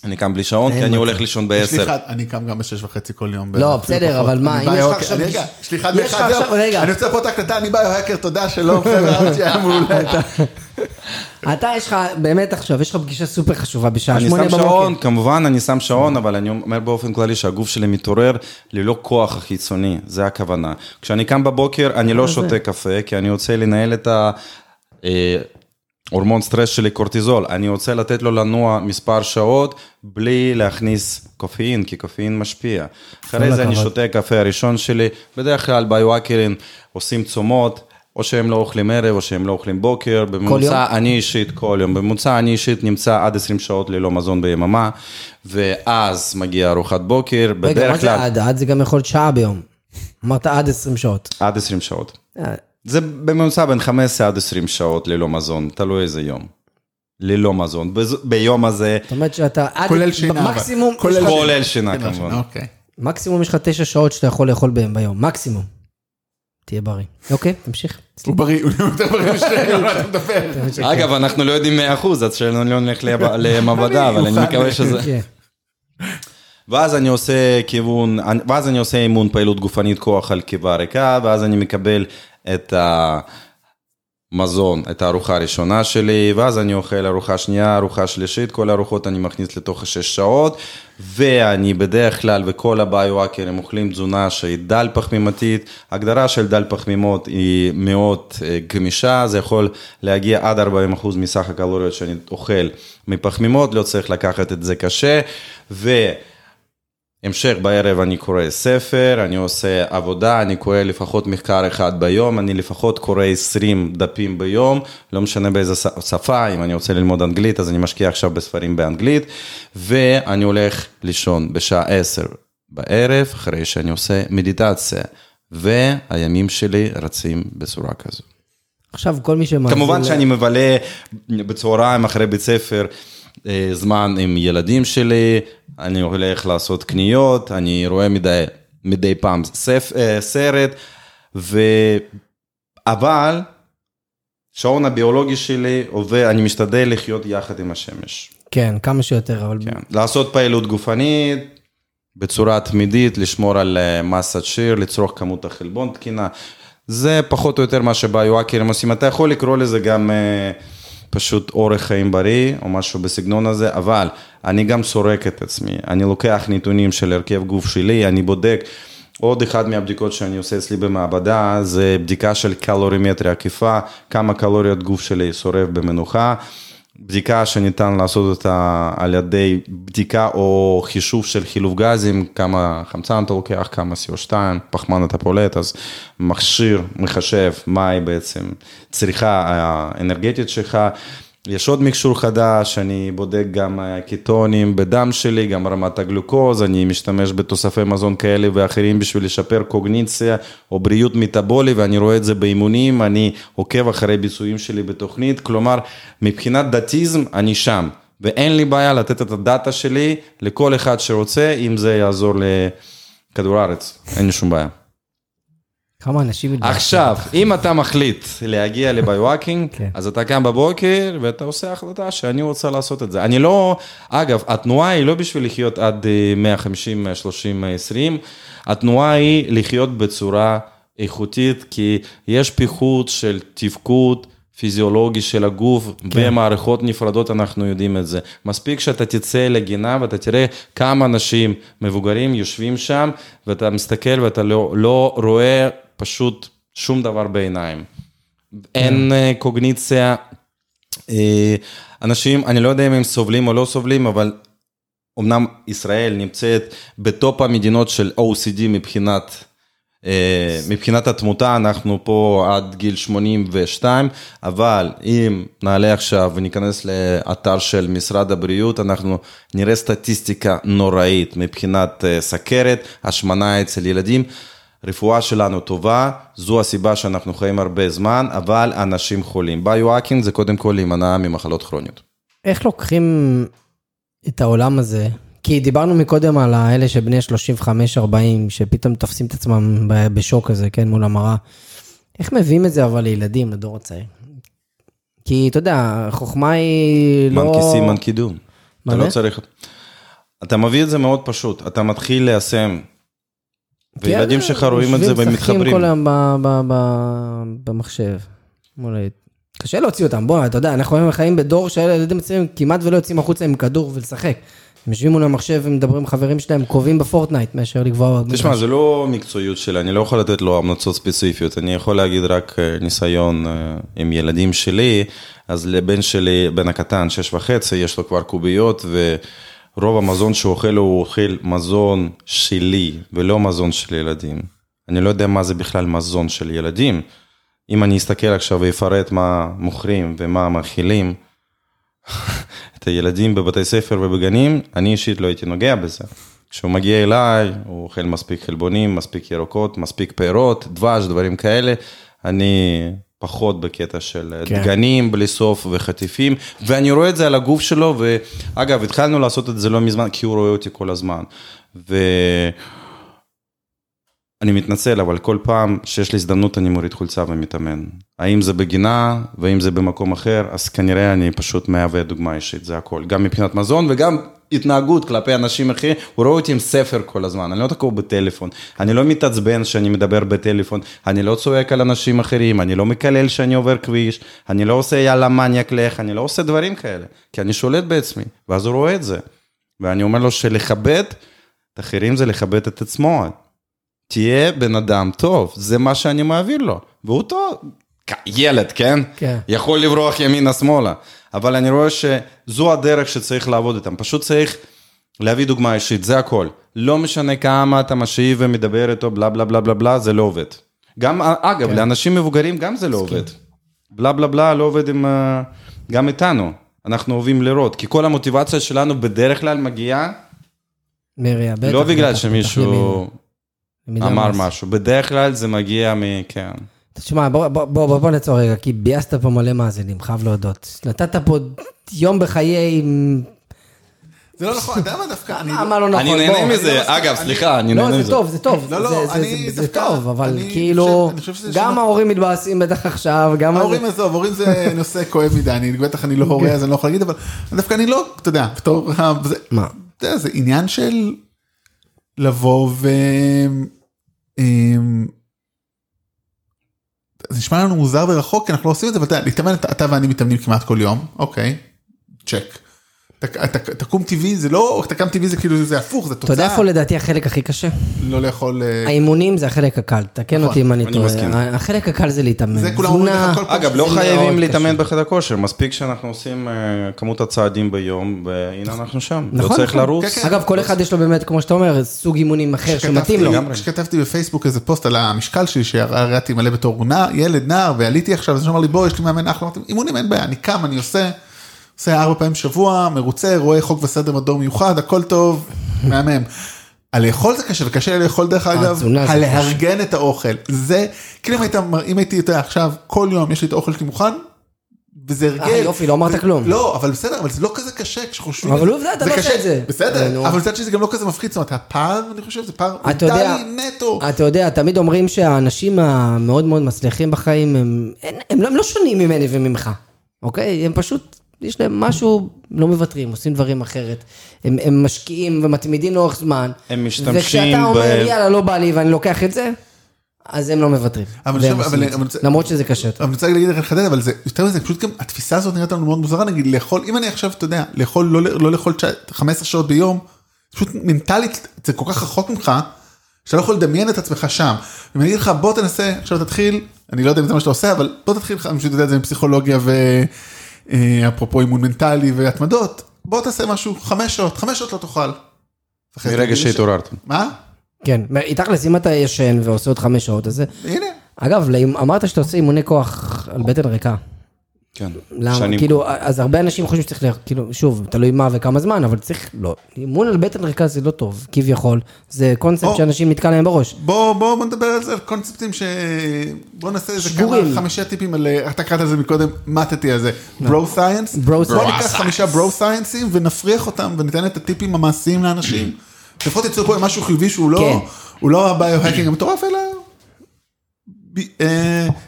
אני קם בלי שעון, כי אני. הולך לישון יש לי בעשר. אחד, אני קם גם בשש וחצי כל יום. לא, בסדר. אבל מה, אני אם יש לך ביו-האקר- עכשיו- רגע, לך עכשיו-. רגע. אני רוצה פה את ההקלטה, אני ביו-האקר, תודה, שלום, חבר'ה, ארצ'י היה מעולה. אתה, יש לך, באמת עכשיו, יש לך פגישה סופר חשובה בשעה אני שמונה שם בבוקר. שעון, כמובן אני שם שעון, אבל אני אומר באופן כללי שהגוף שלי מתעורר ללא כוח החיצוני, זה הכוונה. כשאני קם בבוקר, אני לא שותה קפה, כי אני רוצה לנהל את ה... אה, הורמון סטרס שלי קורטיזול, אני רוצה לתת לו לנוע מספר שעות בלי להכניס קופאין, כי קופאין משפיע. אחרי זה אני. שותה קפה הראשון שלי, בדרך כלל ביואקרים עושים צומות, או שהם לא אוכלים ערב או שהם לא אוכלים בוקר, בממוצע אני אישית כל יום, בממוצע אני אישית נמצא עד 20 שעות ללא מזון ביממה, ואז מגיעה ארוחת בוקר, רגע, מה בדרך זה כלל עד? עד זה גם יכול להיות שעה ביום. אמרת עד 20 שעות. עד 20 שעות. זה בממוצע בין 15 עד 20 שעות ללא מזון, תלוי איזה יום. ללא מזון, בז- ביום הזה, זאת אומרת שאתה. כולל שינה. מקסימום, כולל שינה כמובן. אוקיי. מקסימום יש לך תשע שעות שאתה יכול לאכול בהם ביום. מקסימום. תהיה בריא. אוקיי, תמשיך. הוא בריא, הוא יותר בריא משנינו, על מה אתה מדבר? אגב, אנחנו לא יודעים 100%, אז שלא נלך למעבדה, אבל אני. מקווה שזה... כן. ואז אני עושה כיוון, ואז אני עושה אימון פעילות גופנית כוח על קיבה ריקה, ואז אני מקבל את המזון, את הארוחה הראשונה שלי, ואז אני אוכל ארוחה שנייה, ארוחה שלישית, כל הארוחות אני מכניס לתוך השש שעות, ואני בדרך כלל וכל הביו-האקרים אוכלים תזונה שהיא דל פחמימתית, הגדרה של דל פחמימות היא מאוד אה, גמישה, זה יכול להגיע עד 40% מסך הקלוריות שאני אוכל מפחמימות, לא צריך לקחת את זה קשה, ו... המשך בערב אני קורא ספר, אני עושה עבודה, אני קורא לפחות מחקר אחד ביום, אני לפחות קורא 20 דפים ביום, לא משנה באיזה שפה, אם אני רוצה ללמוד אנגלית אז אני משקיע עכשיו בספרים באנגלית, ואני הולך לישון בשעה 10 בערב, אחרי שאני עושה מדיטציה, והימים שלי רצים בצורה כזו. עכשיו כל מי שמאזין... כמובן שאני מבלה בצהריים אחרי בית ספר אה, זמן עם ילדים שלי, אני הולך לעשות קניות, אני רואה מדי, מדי פעם ספ, אה, סרט, ו... אבל שעון הביולוגי שלי עובד, אני משתדל לחיות יחד עם השמש. כן, כמה שיותר, אבל... כן. לעשות פעילות גופנית בצורה תמידית, לשמור על אה, מסת שיר, לצרוך כמות החלבון תקינה. זה פחות או יותר מה שביואקרים עושים. אתה יכול לקרוא לזה גם אה, פשוט אורח חיים בריא או משהו בסגנון הזה, אבל אני גם סורק את עצמי. אני לוקח נתונים של הרכב גוף שלי, אני בודק. עוד אחד מהבדיקות שאני עושה אצלי במעבדה זה בדיקה של קלורימטריה עקיפה, כמה קלוריות גוף שלי שורף במנוחה. בדיקה שניתן לעשות אותה על ידי בדיקה או חישוב של חילוף גזים, כמה חמצן אתה לוקח, כמה CO2, פחמן אתה פולט, אז מכשיר מחשב מהי בעצם צריכה האנרגטית שלך. יש עוד מכשור חדש, אני בודק גם קיטונים בדם שלי, גם רמת הגלוקוז, אני משתמש בתוספי מזון כאלה ואחרים בשביל לשפר קוגניציה או בריאות מטאבולי, ואני רואה את זה באימונים, אני עוקב אחרי ביצועים שלי בתוכנית, כלומר, מבחינת דתיזם, אני שם, ואין לי בעיה לתת את הדאטה שלי לכל אחד שרוצה, אם זה יעזור לכדור הארץ, אין לי שום בעיה. כמה אנשים... מתבאסים. עכשיו, אם אתה מחליט להגיע לביואקינג, כן. אז אתה קם בבוקר ואתה עושה החלטה שאני רוצה לעשות את זה. אני לא, אגב, התנועה היא לא בשביל לחיות עד אה, 150, 130, 120, התנועה היא לחיות בצורה איכותית, כי יש פיחות של תפקוד פיזיולוגי של הגוף, כן. במערכות נפרדות אנחנו יודעים את זה. מספיק שאתה תצא לגינה ואתה תראה כמה אנשים מבוגרים יושבים שם, ואתה מסתכל ואתה לא, לא רואה פשוט שום דבר בעיניים. אין אה, קוגניציה, אה, אנשים, אני לא יודע אם הם סובלים או לא סובלים, אבל אמנם ישראל נמצאת בטופ המדינות של OCD מבחינת, אה, מבחינת התמותה, אנחנו פה עד גיל 82, אבל אם נעלה עכשיו וניכנס לאתר של משרד הבריאות, אנחנו נראה סטטיסטיקה נוראית מבחינת סכרת, השמנה אצל ילדים. הרפואה שלנו טובה, זו הסיבה שאנחנו חיים הרבה זמן, אבל אנשים חולים. ביו-האקינג זה קודם כל להימנע ממחלות כרוניות. איך לוקחים את העולם הזה? כי דיברנו מקודם על האלה שבני 35-40, שפתאום תופסים את עצמם בשוק הזה, כן, מול המראה. איך מביאים את זה אבל לילדים, לדור הצעיר? כי אתה יודע, החוכמה היא לא... מנכיסים, מנקידון. אתה לא צריך... אתה מביא את זה מאוד פשוט, אתה מתחיל ליישם וילדים שלך רואים את זה ומתחברים. משחקים כל היום במחשב. קשה להוציא אותם, בוא, אתה יודע, אנחנו היום חיים בדור של ילדים צעירים כמעט ולא יוצאים החוצה עם כדור ולשחק. הם יושבים מול המחשב ומדברים עם חברים שלהם, קובעים בפורטנייט מאשר לקבוע... תשמע, זה לא מקצועיות שלי, אני לא יכול לתת לו המלצות ספציפיות, אני יכול להגיד רק אה, ניסיון אה, עם ילדים שלי, אז לבן שלי, בן הקטן, שש וחצי, יש לו כבר קוביות, ו... רוב המזון שהוא אוכל הוא אוכל מזון שלי ולא מזון של ילדים. אני לא יודע מה זה בכלל מזון של ילדים. אם אני אסתכל עכשיו ואפרט מה מוכרים ומה מאכילים את הילדים בבתי ספר ובגנים, אני אישית לא הייתי נוגע בזה. כשהוא מגיע אליי, הוא אוכל מספיק חלבונים, מספיק ירקות, מספיק פירות, דבש, דברים כאלה. אני פחות בקטע של כן. דגנים בלי סוף וחטיפים, ואני רואה את זה על הגוף שלו, ואגב, התחלנו לעשות את זה לא מזמן, כי הוא רואה אותי כל הזמן. ואני מתנצל, אבל כל פעם שיש לי הזדמנות אני מוריד חולצה ומתאמן. האם זה בגינה, ואם זה במקום אחר, אז כנראה אני פשוט מהווה דוגמה אישית, זה הכל. גם מבחינת מזון וגם התנהגות כלפי אנשים אחרים, הוא רואה אותי עם ספר כל הזמן, אני לא תקוע בטלפון, אני לא מתעצבן שאני מדבר בטלפון, אני לא צועק על אנשים אחרים, אני לא מקלל שאני עובר כביש, אני לא עושה יאללה מניאק לך, אני לא עושה דברים כאלה, כי אני שולט בעצמי, ואז הוא רואה את זה. ואני אומר לו שלכבד את אחרים זה לכבד את עצמו. תהיה בן אדם טוב, זה מה שאני מעביר לו, והוא טוב, ילד, כן? כן. יכול לברוח ימינה-שמאלה. אבל אני רואה שזו הדרך שצריך לעבוד איתם, פשוט צריך להביא דוגמה אישית, זה הכל. לא משנה כמה אתה משיב ומדבר איתו, בלה בלה בלה בלה בלה, זה לא עובד. גם, אגב, כן. לאנשים מבוגרים גם זה לא עובד. בלה בלה בלה לא עובד עם, אה, גם איתנו. אנחנו אוהבים לראות, כי כל המוטיבציה שלנו בדרך כלל מגיעה, מריה, בטח. לא בגלל שמישהו אמר משהו, בדרך כלל זה מגיע מ... כן. תשמע, בוא, בוא, בוא, בוא נעצור רגע, כי ביאסת פה מלא מאזינים, חייב להודות. נתת פה יום בחיי... זה לא נכון, אתה יודע מה דווקא, אני... מה לא נכון? אני נהנה מזה, אגב, סליחה, אני נהנה מזה. לא, זה טוב, זה טוב. לא, לא, אני דווקא... זה טוב, אבל כאילו, גם ההורים מתבאסים בטח עכשיו, גם... ההורים, עזוב, ההורים זה נושא כואב מדי, אני בטח אני לא הורה, אז אני לא יכול להגיד, אבל דווקא אני לא, אתה יודע, בתור... מה? אתה יודע, זה עניין של לבוא ו... זה נשמע לנו מוזר ורחוק כי אנחנו לא עושים את זה, אבל אתה יודע, להתאמן, אתה ואני מתאמנים כמעט כל יום, אוקיי, צ'ק. תקום טבעי זה לא, תקם טבעי זה כאילו זה הפוך, זה תוצאה. אתה יודע איפה לדעתי החלק הכי קשה? לא לאכול... אה, האימונים זה החלק הקל, תקן אותי אם אני טועה. החלק הקל זה להתאמן. זה כולם אומרים לך כל פעם. אגב, לא חייבים להתאמן בחדר כושר, מספיק שאנחנו עושים אה, כמות הצעדים ביום, והנה אנחנו שם. לא נכון, צריך נכון. לרוץ. כן, כן. אגב, כל אחד יש לו באמת, כמו שאתה אומר, סוג אימונים אחר שמתאים לו. כשכתבתי בפייסבוק איזה פוסט על המשקל שלי, שהראיתי מלא בתור ילד, נער, ועליתי עכשיו, אז הוא אמר לי, בוא, יש לי מאמן אחלה, אימונים אין בעיה, אני קם, אני עושה. עושה ארבע פעמים בשבוע, מרוצה, רואה חוק וסדר מדור מיוחד, הכל טוב, מהמם. הלאכול זה קשה, וקשה לאכול דרך אגב, הלארגן את האוכל, זה, כאילו אם היית, אם הייתי, אתה יודע, עכשיו, כל יום יש לי את האוכל שלי מוכן, וזה הרגל. אה יופי, לא אמרת כלום. לא, אבל בסדר, אבל זה לא כזה קשה כשחושבים. אבל עובדה, אתה לא עושה את זה. בסדר, אבל מצד שזה גם לא כזה מפחיד, זאת אומרת, הפער, אני חושב, זה פער מנטלי נטו. אתה יודע, תמיד אומרים שהאנשים המאוד מאוד מצליחים בחיים, הם לא שונים ממני וממך, אוקיי? הם פשוט יש להם משהו, לא מוותרים, עושים דברים אחרת. הם, הם משקיעים ומתמידים לאורך זמן. הם משתמשים וכשאתה אומר, ב... יאללה, לא בא לי ואני לוקח את זה, אז הם לא מוותרים. אבל עכשיו- אבל-. אבל למרות שזה קשה יותר. אבל אני רוצה להגיד לך לחדד, אבל זה יותר מזה, פשוט גם התפיסה הזאת נראית לנו מאוד מוזרה, נגיד לאכול, אם אני עכשיו, אתה יודע, לאכול, לא, לא לאכול תשע- 15 שעות ביום, פשוט מנטלית, זה כל כך רחוק ממך, שאתה לא יכול לדמיין את עצמך שם. אם אני אגיד לך, בוא תנסה, עכשיו תתחיל, אני לא יודע אם זה מה שאתה עושה, אבל בוא תתחיל, אני פשוט יודע את זה מפסיכולוגיה ואפרופו אימון מנטלי והתמדות, בוא תעשה משהו, חמש שעות, חמש שעות לא זה מרגע ש- שהתעוררת. מה? כן, תכלס, אם אתה ישן ועושה עוד חמש שעות, אז זה... הנה. אגב, אמרת שאתה עושה אימוני כוח על בטן ריקה. כן. למה? שנים. כאילו, אז הרבה אנשים חושבים שצריך, ל- כאילו, שוב, תלוי מה וכמה זמן, אבל צריך, לא. אימון על בטן ריקה זה לא טוב, כביכול. זה קונספט או. שאנשים נתקע להם בראש. בוא, בוא, בוא נדבר על זה, על קונספטים ש... בוא נעשה איזה שבורים. כמה, חמישה טיפים על, אה, אתה קראת לזה מקודם, מטתי על זה, ברו סייאנס. Bro בוא science. ניקח חמישה ברו סייאנסים ונפריח אותם וניתן את הטיפים המעשיים לאנשים. לפחות יצאו פה עם משהו חיובי שהוא לא, כן. הוא לא הביו-הקינג המטורף, אלא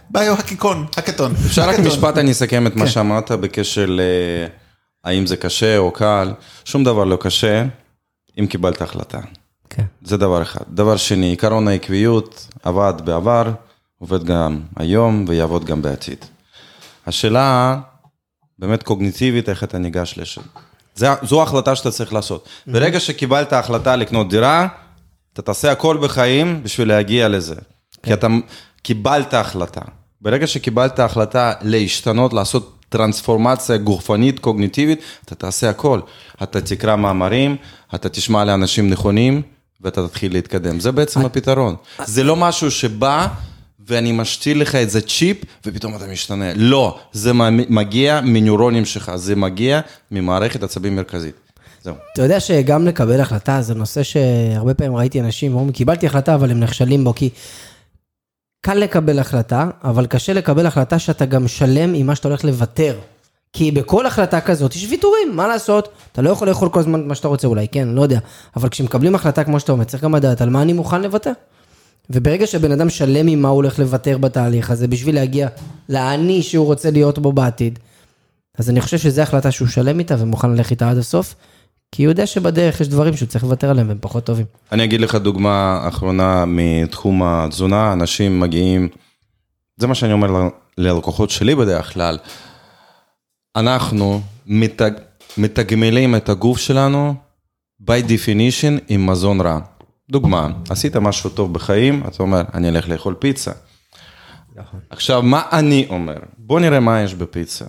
ביו-הקיקון, הקטון. אפשר רק. משפט, אני אסכם את מה כן. שאמרת בקשר ל... האם זה קשה או קל, שום דבר לא קשה אם קיבלת החלטה. כן. זה דבר אחד. דבר שני, עקרון העקביות עבד בעבר, עובד גם היום ויעבוד גם בעתיד. השאלה באמת קוגניטיבית, איך אתה ניגש לשם. זה, זו ההחלטה שאתה צריך לעשות. ברגע שקיבלת החלטה לקנות דירה, אתה תעשה הכל בחיים בשביל להגיע לזה. כי אתה קיבלת החלטה. ברגע שקיבלת החלטה להשתנות, לעשות טרנספורמציה גופנית, קוגניטיבית, אתה תעשה הכל. אתה תקרא מאמרים, אתה תשמע לאנשים נכונים, ואתה תתחיל להתקדם. זה בעצם הפתרון. זה לא משהו שבא... ואני משתיל לך איזה צ'יפ, ופתאום אתה משתנה. לא, זה מגיע מנוירונים שלך, זה מגיע ממערכת עצבים מרכזית. זהו. אתה יודע שגם לקבל החלטה זה נושא שהרבה פעמים ראיתי אנשים אומרים, קיבלתי החלטה אבל הם נכשלים בו, כי קל לקבל החלטה, אבל קשה לקבל החלטה שאתה גם שלם עם מה שאתה הולך לוותר. כי בכל החלטה כזאת יש ויתורים, מה לעשות? אתה לא יכול לאכול כל הזמן מה שאתה רוצה אולי, כן, לא יודע. אבל כשמקבלים החלטה כמו שאתה אומר, צריך גם לדעת על מה אני מוכן לוותר. וברגע שבן אדם שלם עם מה הוא הולך לוותר בתהליך הזה, בשביל להגיע לאני שהוא רוצה להיות בו בעתיד, אז אני חושב שזו החלטה שהוא שלם איתה ומוכן ללכת איתה עד הסוף, כי הוא יודע שבדרך יש דברים שהוא צריך לוותר עליהם והם פחות טובים. אני אגיד לך דוגמה אחרונה מתחום התזונה, אנשים מגיעים, זה מה שאני אומר ללקוחות שלי בדרך כלל, אנחנו מתג, מתגמלים את הגוף שלנו by definition עם מזון רע. דוגמה, עשית משהו טוב בחיים, אתה אומר, אני אלך לאכול פיצה. עכשיו, מה אני אומר? בוא נראה מה יש בפיצה.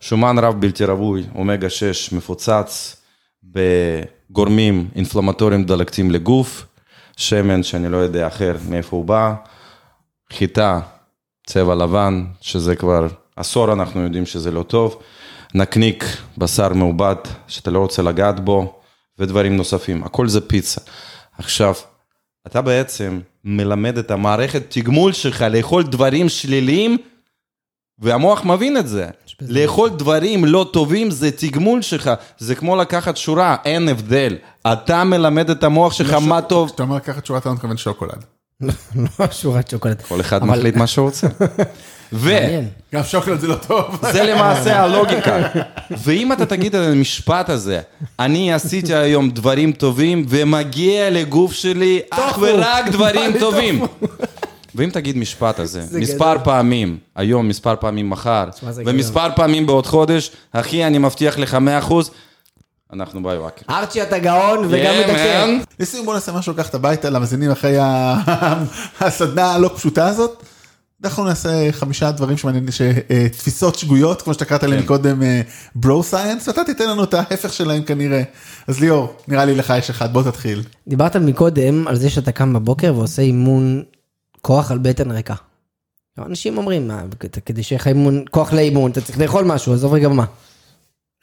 שומן רב בלתי רווי, אומגה 6 מפוצץ בגורמים אינפלמטוריים דלקתיים לגוף, שמן שאני לא יודע אחר מאיפה הוא בא, חיטה, צבע לבן, שזה כבר עשור אנחנו יודעים שזה לא טוב, נקניק, בשר מעובד, שאתה לא רוצה לגעת בו, ודברים נוספים, הכל זה פיצה. עכשיו, אתה בעצם מלמד את המערכת תגמול שלך לאכול דברים שליליים, והמוח מבין את זה. בזה- לאכול דברים לא טובים זה תגמול שלך, זה כמו לקחת שורה, אין הבדל. אתה מלמד את המוח שלך מה טוב. כשאתה אומר לקחת שורה, אתה לא מתכוון שוקולד. לא שורת שוקולד. כל אחד מחליט מה שהוא רוצה. ו... גם שוקולד זה לא טוב. זה למעשה הלוגיקה. ואם אתה תגיד את המשפט הזה, אני עשיתי היום דברים טובים ומגיע לגוף שלי אך. ורק דברים טובים. ואם תגיד משפט הזה, זה מספר גדול. פעמים, היום, מספר פעמים מחר, ומספר פעמים בעוד חודש, אחי, אני מבטיח לך 100%, אנחנו ביואקר. ארצ'י אתה גאון וגם Yeah, מדכא. man. לסיום בוא נעשה משהו לקחת הביתה למאזינים אחרי הסדנה הלא פשוטה הזאת. אנחנו נעשה חמישה דברים שמעניינים, אה, תפיסות שגויות, כמו שאתה קראת להם. מקודם, ברו סייאנס, ואתה תיתן לנו את ההפך שלהם כנראה. אז ליאור, נראה לי לך יש אחד, בוא תתחיל. דיברת מקודם על זה שאתה קם בבוקר ועושה אימון כוח על בטן ריקה. אנשים אומרים, מה, כדי שיהיה לך אימון, כוח לאימון, אתה צריך לאכול משהו, עזוב רגע מה.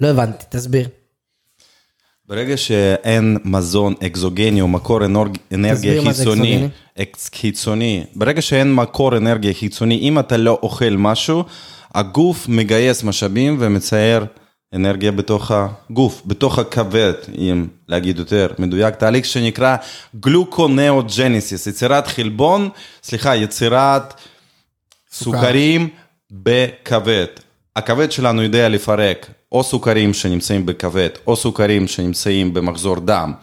לא הבנתי, תסביר. ברגע שאין מזון אקזוגני או מקור אנורג- אנרגיה חיצוני. אקס חיצוני, ברגע שאין מקור אנרגיה חיצוני, אם אתה לא אוכל משהו, הגוף מגייס משאבים ומצייר אנרגיה בתוך הגוף, בתוך הכבד, אם להגיד יותר מדויק, תהליך שנקרא גלוקונאוג'ניסיס, יצירת חלבון, סליחה, יצירת סוכרים בכבד. הכבד שלנו יודע לפרק או סוכרים שנמצאים בכבד, או סוכרים שנמצאים במחזור דם,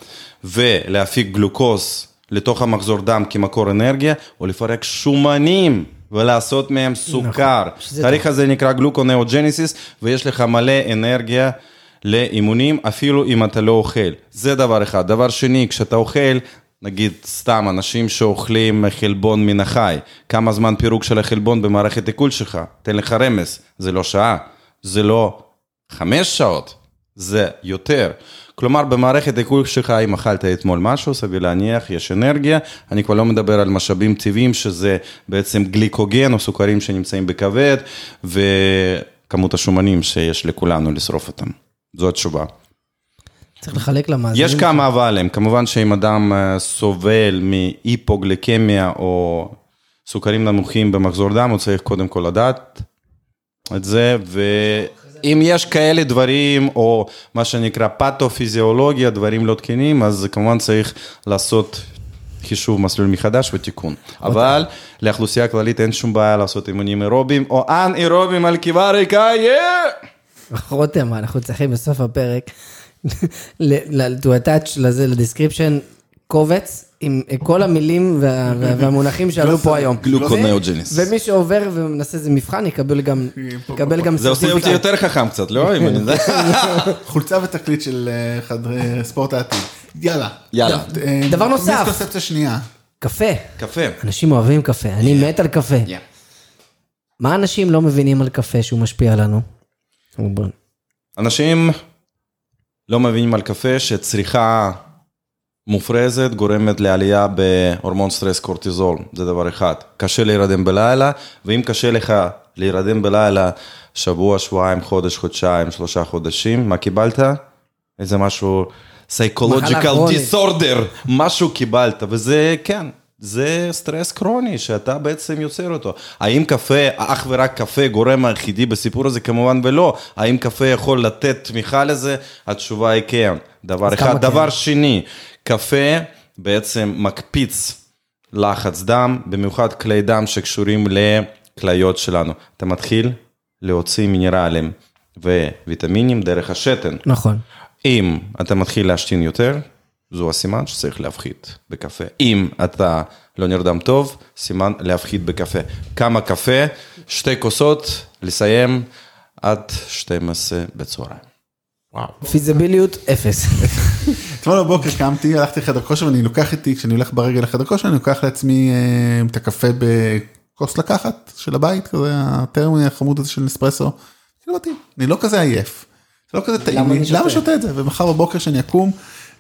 ולהפיק גלוקוז לתוך המחזור דם כמקור אנרגיה, או לפרק שומנים ולעשות מהם סוכר. שזה התהליך הזה נקרא גלוקונאוג'ניסיס, ויש לך מלא אנרגיה לאימונים, אפילו אם אתה לא אוכל. זה דבר אחד. דבר שני, כשאתה אוכל, נגיד סתם אנשים שאוכלים חלבון מן החי, כמה זמן פירוק של החלבון במערכת עיכול שלך? תן לך רמז, זה לא שעה, זה לא חמש שעות, זה יותר. כלומר, במערכת עיכול שלך, אם אכלת אתמול משהו, סביר להניח, יש אנרגיה. אני כבר לא מדבר על משאבים טבעיים, שזה בעצם גליקוגן או סוכרים שנמצאים בכבד, וכמות השומנים שיש לכולנו לשרוף אותם. זו התשובה. צריך לחלק למאזינים. יש כמה אבלים, כמובן שאם אדם אה, סובל מהיפוגליקמיה או סוכרים נמוכים במחזור דם, הוא צריך קודם כל לדעת את זה, ואם יש כאלה דברים, או מה שנקרא פתופיזיולוגיה, דברים לא תקינים, אז כמובן צריך לעשות חישוב מסלול מחדש ותיקון. אבל לאוכלוסייה הכללית אין שום בעיה לעשות אימונים אירובים, או אנ-אירובים על קיבה ריקה, יא! רותם, אנחנו צריכים בסוף הפרק to attach לזה, ל description, קובץ עם כל המילים וה- וה- והמונחים שעלו פה היום. gluconeogenesis. ומי שעובר ומנסה איזה מבחן יקבל גם, יקבל גם זה עושה אותי. יותר חכם קצת, לא? חולצה ותקליט של אה, חדרי ספורט העתיד. יאללה. יאללה. אה, דבר נוסף. מיסקונספציה שנייה. קפה. קפה. אנשים אוהבים קפה, אני מת על קפה. מה אנשים לא מבינים על קפה שהוא משפיע עלינו? אנשים לא מבינים על קפה שצריכה מופרזת גורמת לעלייה בהורמון סטרס קורטיזול, זה דבר אחד. קשה להירדם בלילה, ואם קשה לך להירדם בלילה שבוע, שבועיים, חודש, חודשיים, שלושה חודשים, מה קיבלת? איזה משהו psychological disorder, משהו קיבלת, וזה כן. זה סטרס קרוני שאתה בעצם יוצר אותו. האם קפה, אך ורק קפה גורם היחידי בסיפור הזה? כמובן ולא. האם קפה יכול לתת תמיכה לזה? התשובה היא כן. דבר אחד. כן? דבר שני, קפה בעצם מקפיץ לחץ דם, במיוחד כלי דם שקשורים לכליות שלנו. אתה מתחיל להוציא מינרלים וויטמינים דרך השתן. נכון. אם אתה מתחיל להשתין יותר, זו הסימן שצריך להפחית בקפה. אם אתה לא נרדם טוב, סימן להפחית בקפה. כמה קפה? שתי כוסות, לסיים עד 12 בצהריים. פיזיביליות אפס. אתמול בבוקר קמתי, הלכתי לחדר כושר ואני לוקח איתי, כשאני הולך ברגל לחדר כושר, אני לוקח לעצמי אה, את הקפה בכוס לקחת של הבית, כזה הטרמי החמוד הזה של נספרסו. כאילו אני לא כזה עייף. זה לא כזה טעים למה לי? למה שותה את זה? ומחר בבוקר שאני אקום,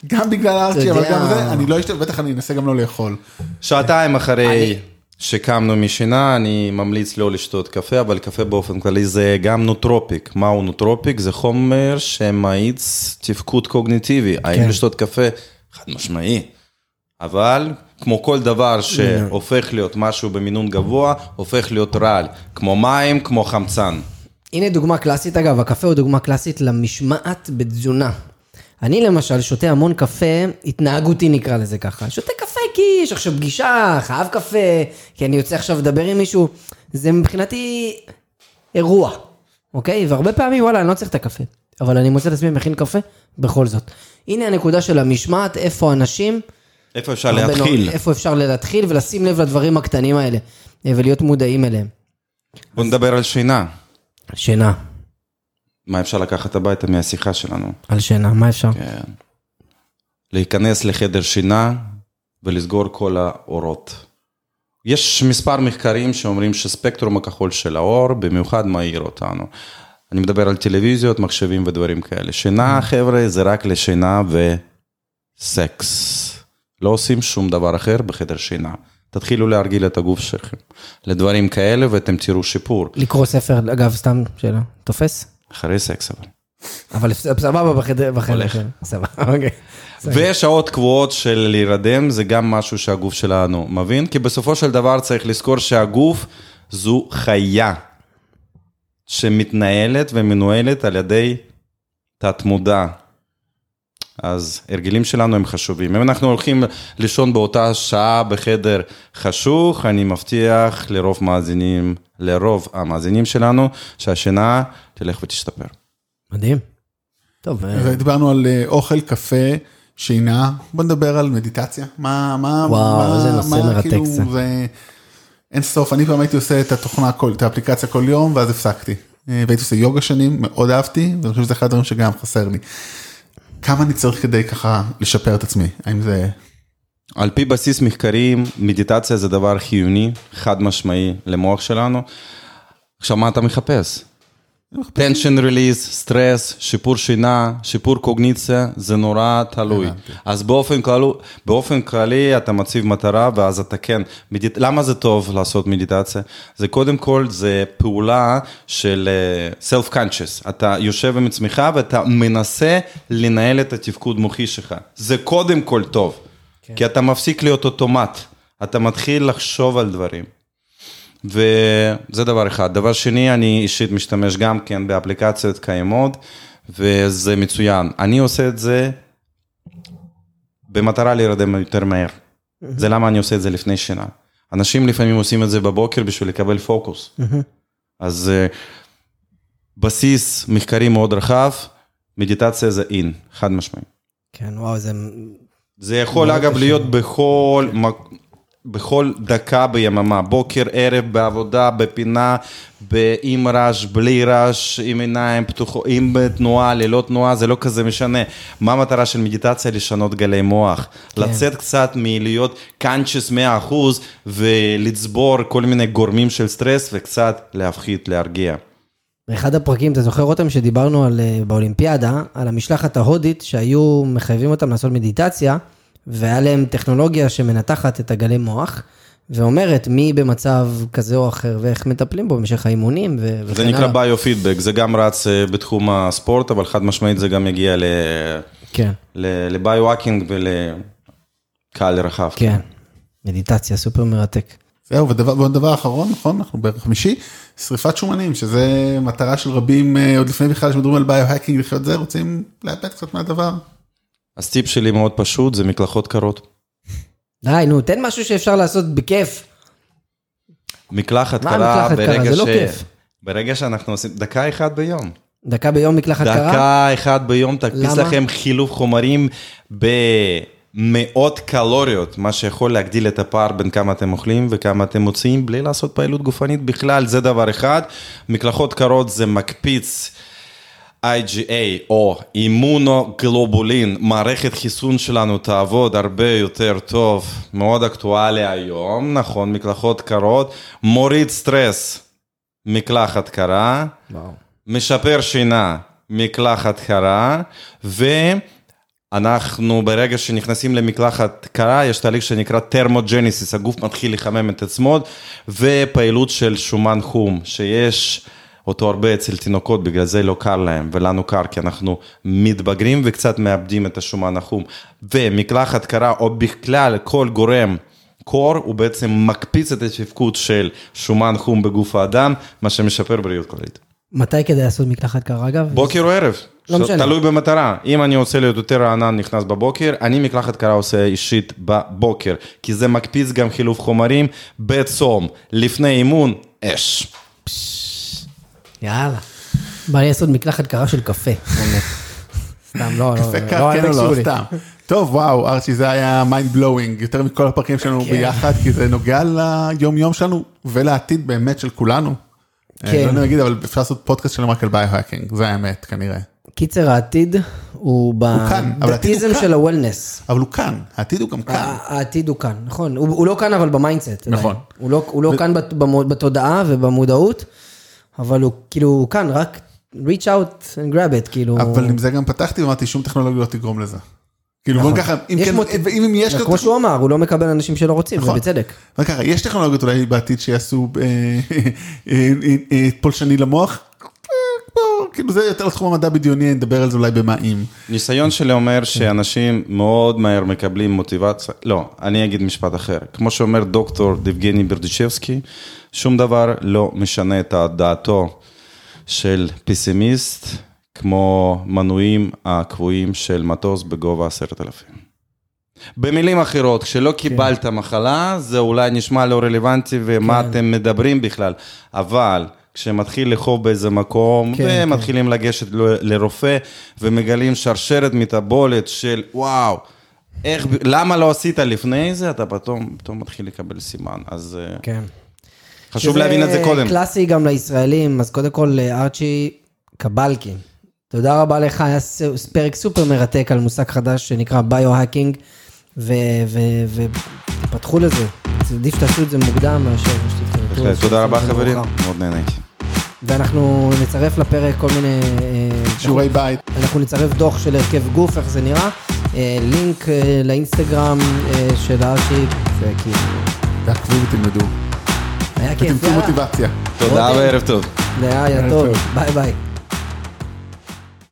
גם בגלל הארצ'י, אבל. גם זה, אני לא אשתה, בטח אני אנסה גם לא לאכול. שעתיים אחרי שקמנו משינה, אני ממליץ לא לשתות קפה, אבל קפה באופן כללי זה גם נוטרופיק. מהו נוטרופיק? זה חומר שמאיץ תפקוד קוגניטיבי. האם לשתות קפה? חד משמעי. אבל כמו כל דבר שהופך להיות משהו במינון גבוה, הופך להיות רעל. כמו מים, כמו חמצן. הנה דוגמה קלאסית, אגב, הקפה הוא דוגמה קלאסית למשמעת בתזונה. אני למשל שותה המון קפה, התנהגותי נקרא לזה ככה. שותה קפה כי יש עכשיו פגישה, חייב קפה, כי אני יוצא עכשיו לדבר עם מישהו. זה מבחינתי אירוע, אוקיי? והרבה פעמים, וואלה, אני לא צריך את הקפה. אבל אני מוצא את עצמי מכין קפה, בכל זאת. הנה הנקודה של המשמעת, איפה אנשים... איפה אפשר להתחיל? איפה אפשר להתחיל ולשים לב לדברים הקטנים האלה, אה, ולהיות מודעים אליהם. בוא נדבר על שינה. שינה, מה אפשר לקחת הביתה מהשיחה שלנו? על שינה, מה אפשר? כן. להיכנס לחדר שינה ולסגור כל האורות. יש מספר מחקרים שאומרים שספקטרום הכחול של האור במיוחד מאיר אותנו. אני מדבר על טלוויזיות, מחשבים ודברים כאלה. שינה, חבר'ה, זה רק לשינה וסקס. לא עושים שום דבר אחר בחדר שינה. תתחילו להרגיל את הגוף שלכם לדברים כאלה ואתם תראו שיפור. לקרוא ספר, אגב, סתם שאלה, תופס? אחרי סקס אבל. אבל סבבה בחדר, בחדר, הולך. כן, סבבה, אוקיי. ושעות קבועות של להירדם זה גם משהו שהגוף שלנו מבין, כי בסופו של דבר צריך לזכור שהגוף זו חיה שמתנהלת ומנוהלת על ידי תת מודע. אז הרגלים שלנו הם חשובים. אם אנחנו הולכים לישון באותה שעה בחדר חשוך, אני מבטיח לרוב מאזינים, לרוב המאזינים שלנו, שהשינה תלך ותשתפר. מדהים. טוב, אה, ודיברנו על אה, אוכל, קפה, שינה, בוא נדבר על מדיטציה, מה, מה, וואו, מה, איזה נושא מה, מרתק כאילו, זה. זה אין סוף, אני פעם הייתי עושה את התוכנה, כל, את האפליקציה כל יום, ואז הפסקתי. אה, והייתי עושה יוגה שנים, מאוד אהבתי, ואני חושב שזה אחד הדברים שגם חסר לי. כמה אני צריך כדי ככה לשפר את עצמי, האם זה... על פי בסיס מחקרים, מדיטציה זה דבר חיוני, חד משמעי למוח שלנו. עכשיו, מה אתה מחפש? Tension release, סטרס, שיפור שינה, שיפור קוגניציה, זה נורא תלוי. אז באופן כללי, באופן כללי אתה מציב מטרה ואז אתה כן, מדיט... למה זה טוב לעשות מדיטציה? זה קודם כל, זה פעולה של אה, self-conscious. אתה יושב עם עצמך ואתה מנסה לנהל את התפקוד מוחי שלך. זה קודם כל טוב, כי אתה מפסיק להיות אוטומט, אתה מתחיל לחשוב על דברים. וזה דבר אחד. דבר שני, אני אישית משתמש גם כן באפליקציות קיימות, וזה מצוין. אני עושה את זה במטרה להירדם יותר מהר. זה למה אני עושה את זה לפני שינה. אנשים לפעמים עושים את זה בבוקר בשביל לקבל פוקוס. אז אה, בסיס מחקרי מאוד רחב, מדיטציה זה אין, חד משמעי. כן, וואו, זה... זה יכול אגב. להיות בכל, מק- בכל דקה ביממה, בוקר, ערב, בעבודה, בפינה, עם רעש, בלי רעש, עם עיניים פתוחות, עם תנועה, ללא תנועה, זה לא כזה משנה. מה המטרה של מדיטציה? לשנות גלי מוח. כן. לצאת קצת מלהיות conscious 100% ולצבור כל מיני גורמים של סטרס וקצת להפחית, להרגיע. באחד הפרקים, אתה זוכר אותם שדיברנו על, אה, באולימפיאדה, על המשלחת ההודית שהיו מחייבים אותם לעשות מדיטציה, והיה להם טכנולוגיה שמנתחת את הגלי מוח, ואומרת מי במצב כזה או אחר ואיך מטפלים בו במשך האימונים ו- וכן זה נקרא ביו-פידבק, זה גם רץ אה, בתחום הספורט, אבל חד משמעית זה גם יגיע ל... כן, לביו-האקינג ולקהל רחב. כן. מדיטציה, סופר מרתק. זהו, ודבר, ועוד דבר אחרון, נכון, אנחנו בערך חמישי, שריפת שומנים, שזה מטרה של רבים, אה, עוד לפני בכלל שמדברים על ביו-האקינג לחיות זה, רוצים לאבד קצת מהדבר. אז טיפ שלי מאוד פשוט, זה מקלחות קרות. די, נו, תן משהו שאפשר לעשות בכיף. מקלחת מה קרה מקלחת קרה? ברגע זה לא. כיף. ברגע שאנחנו עושים, דקה אחת ביום. דקה ביום מקלחת קרה? דקה אחת ביום תדפיס למה? לכם חילוף חומרים במאות קלוריות, מה שיכול להגדיל את הפער בין כמה אתם אוכלים וכמה אתם מוציאים בלי לעשות פעילות גופנית בכלל, זה דבר אחד. מקלחות קרות זה מקפיץ. IgA או אימונוגלובולין, מערכת חיסון שלנו תעבוד הרבה יותר טוב, מאוד אקטואלי היום, נכון, מקלחות קרות, מוריד סטרס, מקלחת קרה, וואו. משפר שינה, מקלחת קרה, ואנחנו ברגע שנכנסים למקלחת קרה, יש תהליך שנקרא תרמוג'ניסיס, הגוף מתחיל לחמם את עצמו, ופעילות של שומן חום, שיש אותו הרבה אצל תינוקות, בגלל זה לא קר להם, ולנו קר, כי אנחנו מתבגרים וקצת מאבדים את השומן החום. ומקלחת קרה, או בכלל כל גורם, קור, הוא בעצם מקפיץ את התפקוד של שומן חום בגוף האדם, מה שמשפר בריאות כללית. מתי כדאי לעשות מקלחת קרה אגב? בוקר או ערב, לא משנה. תלוי במטרה. אם אני רוצה להיות יותר רענן, נכנס בבוקר, אני מקלחת קרה עושה אישית בבוקר, כי זה מקפיץ גם חילוף חומרים בצום, לפני אימון, אש. יאללה. בא לי לעשות מקלחת קרה של קפה. סתם, לא, לא, קפה לא, קר, כן או לא. סתם. טוב, וואו, ארצ'י, זה היה mind blowing, יותר מכל הפרקים שלנו כן. ביחד, כי זה נוגע ליום יום שלנו ולעתיד באמת של כולנו. כן. כן. לא להגיד, אבל אפשר לעשות פודקאסט שלנו רק על bio-hacking, זה האמת, כנראה. קיצר, העתיד הוא בדתיזם. של ה wellness. אבל הוא כאן, העתיד הוא גם כאן. העתיד הוא כאן, נכון. הוא הוא לא כאן אבל ב mindset. נכון. הוא לא- הוא לא כאן בתודעה ובמודעות, אבל הוא כאילו הוא כאן, רק reach out and grab it, כאילו. אבל עם זה גם פתחתי ואמרתי, שום טכנולוגיה לא תגרום לזה. כאילו, בוא ככה, אם כן, מוט- אם אם יש... כמו שהוא אמר, הוא לא מקבל אנשים שלא רוצים, נכון. ובצדק. בוא ככה, יש טכנולוגיות אולי בעתיד שיעשו אה, אה, אה, פולשני למוח, כאילו זה יותר לתחום המדע בדיוני, נדבר על זה אולי במאים. ניסיון שלי אומר שאנשים מאוד מהר מקבלים מוטיבציה, לא, אני אגיד משפט אחר. כמו שאומר דוקטור דבגני ברדיצ'בסקי, שום דבר לא משנה את דעתו של פסימיסט, כמו מנויים הקבועים של מטוס בגובה עשרת אלפים. במילים אחרות, כשלא קיבלת מחלה, זה אולי נשמע לא רלוונטי ומה כן. אתם מדברים בכלל, אבל כשמתחיל לחוב באיזה מקום, כן, כן, ומתחילים כן. לגשת ל- לרופא, ומגלים שרשרת מטאבולת של וואו, איך, למה לא עשית לפני זה, אתה פתאום, פתאום מתחיל לקבל סימן. אז אה, כן. חשוב להבין את זה קודם. קלאסי גם לישראלים, אז קודם כל ארצ'י קבלקי. תודה רבה לך, היה פרק סופר מרתק על מושג חדש שנקרא ביו-האקינג, ותפתחו לזה. עדיף שתעשו את זה מוקדם מאשר שתתקרבו. תודה רבה חברים, מאוד נהניתי. ואנחנו נצרף לפרק כל מיני... אה, שיעורי בית. אנחנו נצרף דוח של הרכב גוף, איך זה נראה, אה, לינק אה, לאינסטגרם אה, של ארצ'י, וכאילו, תעקבו ותלמדו. היה כיף, ותמצאו יאללה. מוטיבציה. תודה רותם. וערב טוב. זה היה טוב. ביי ביי.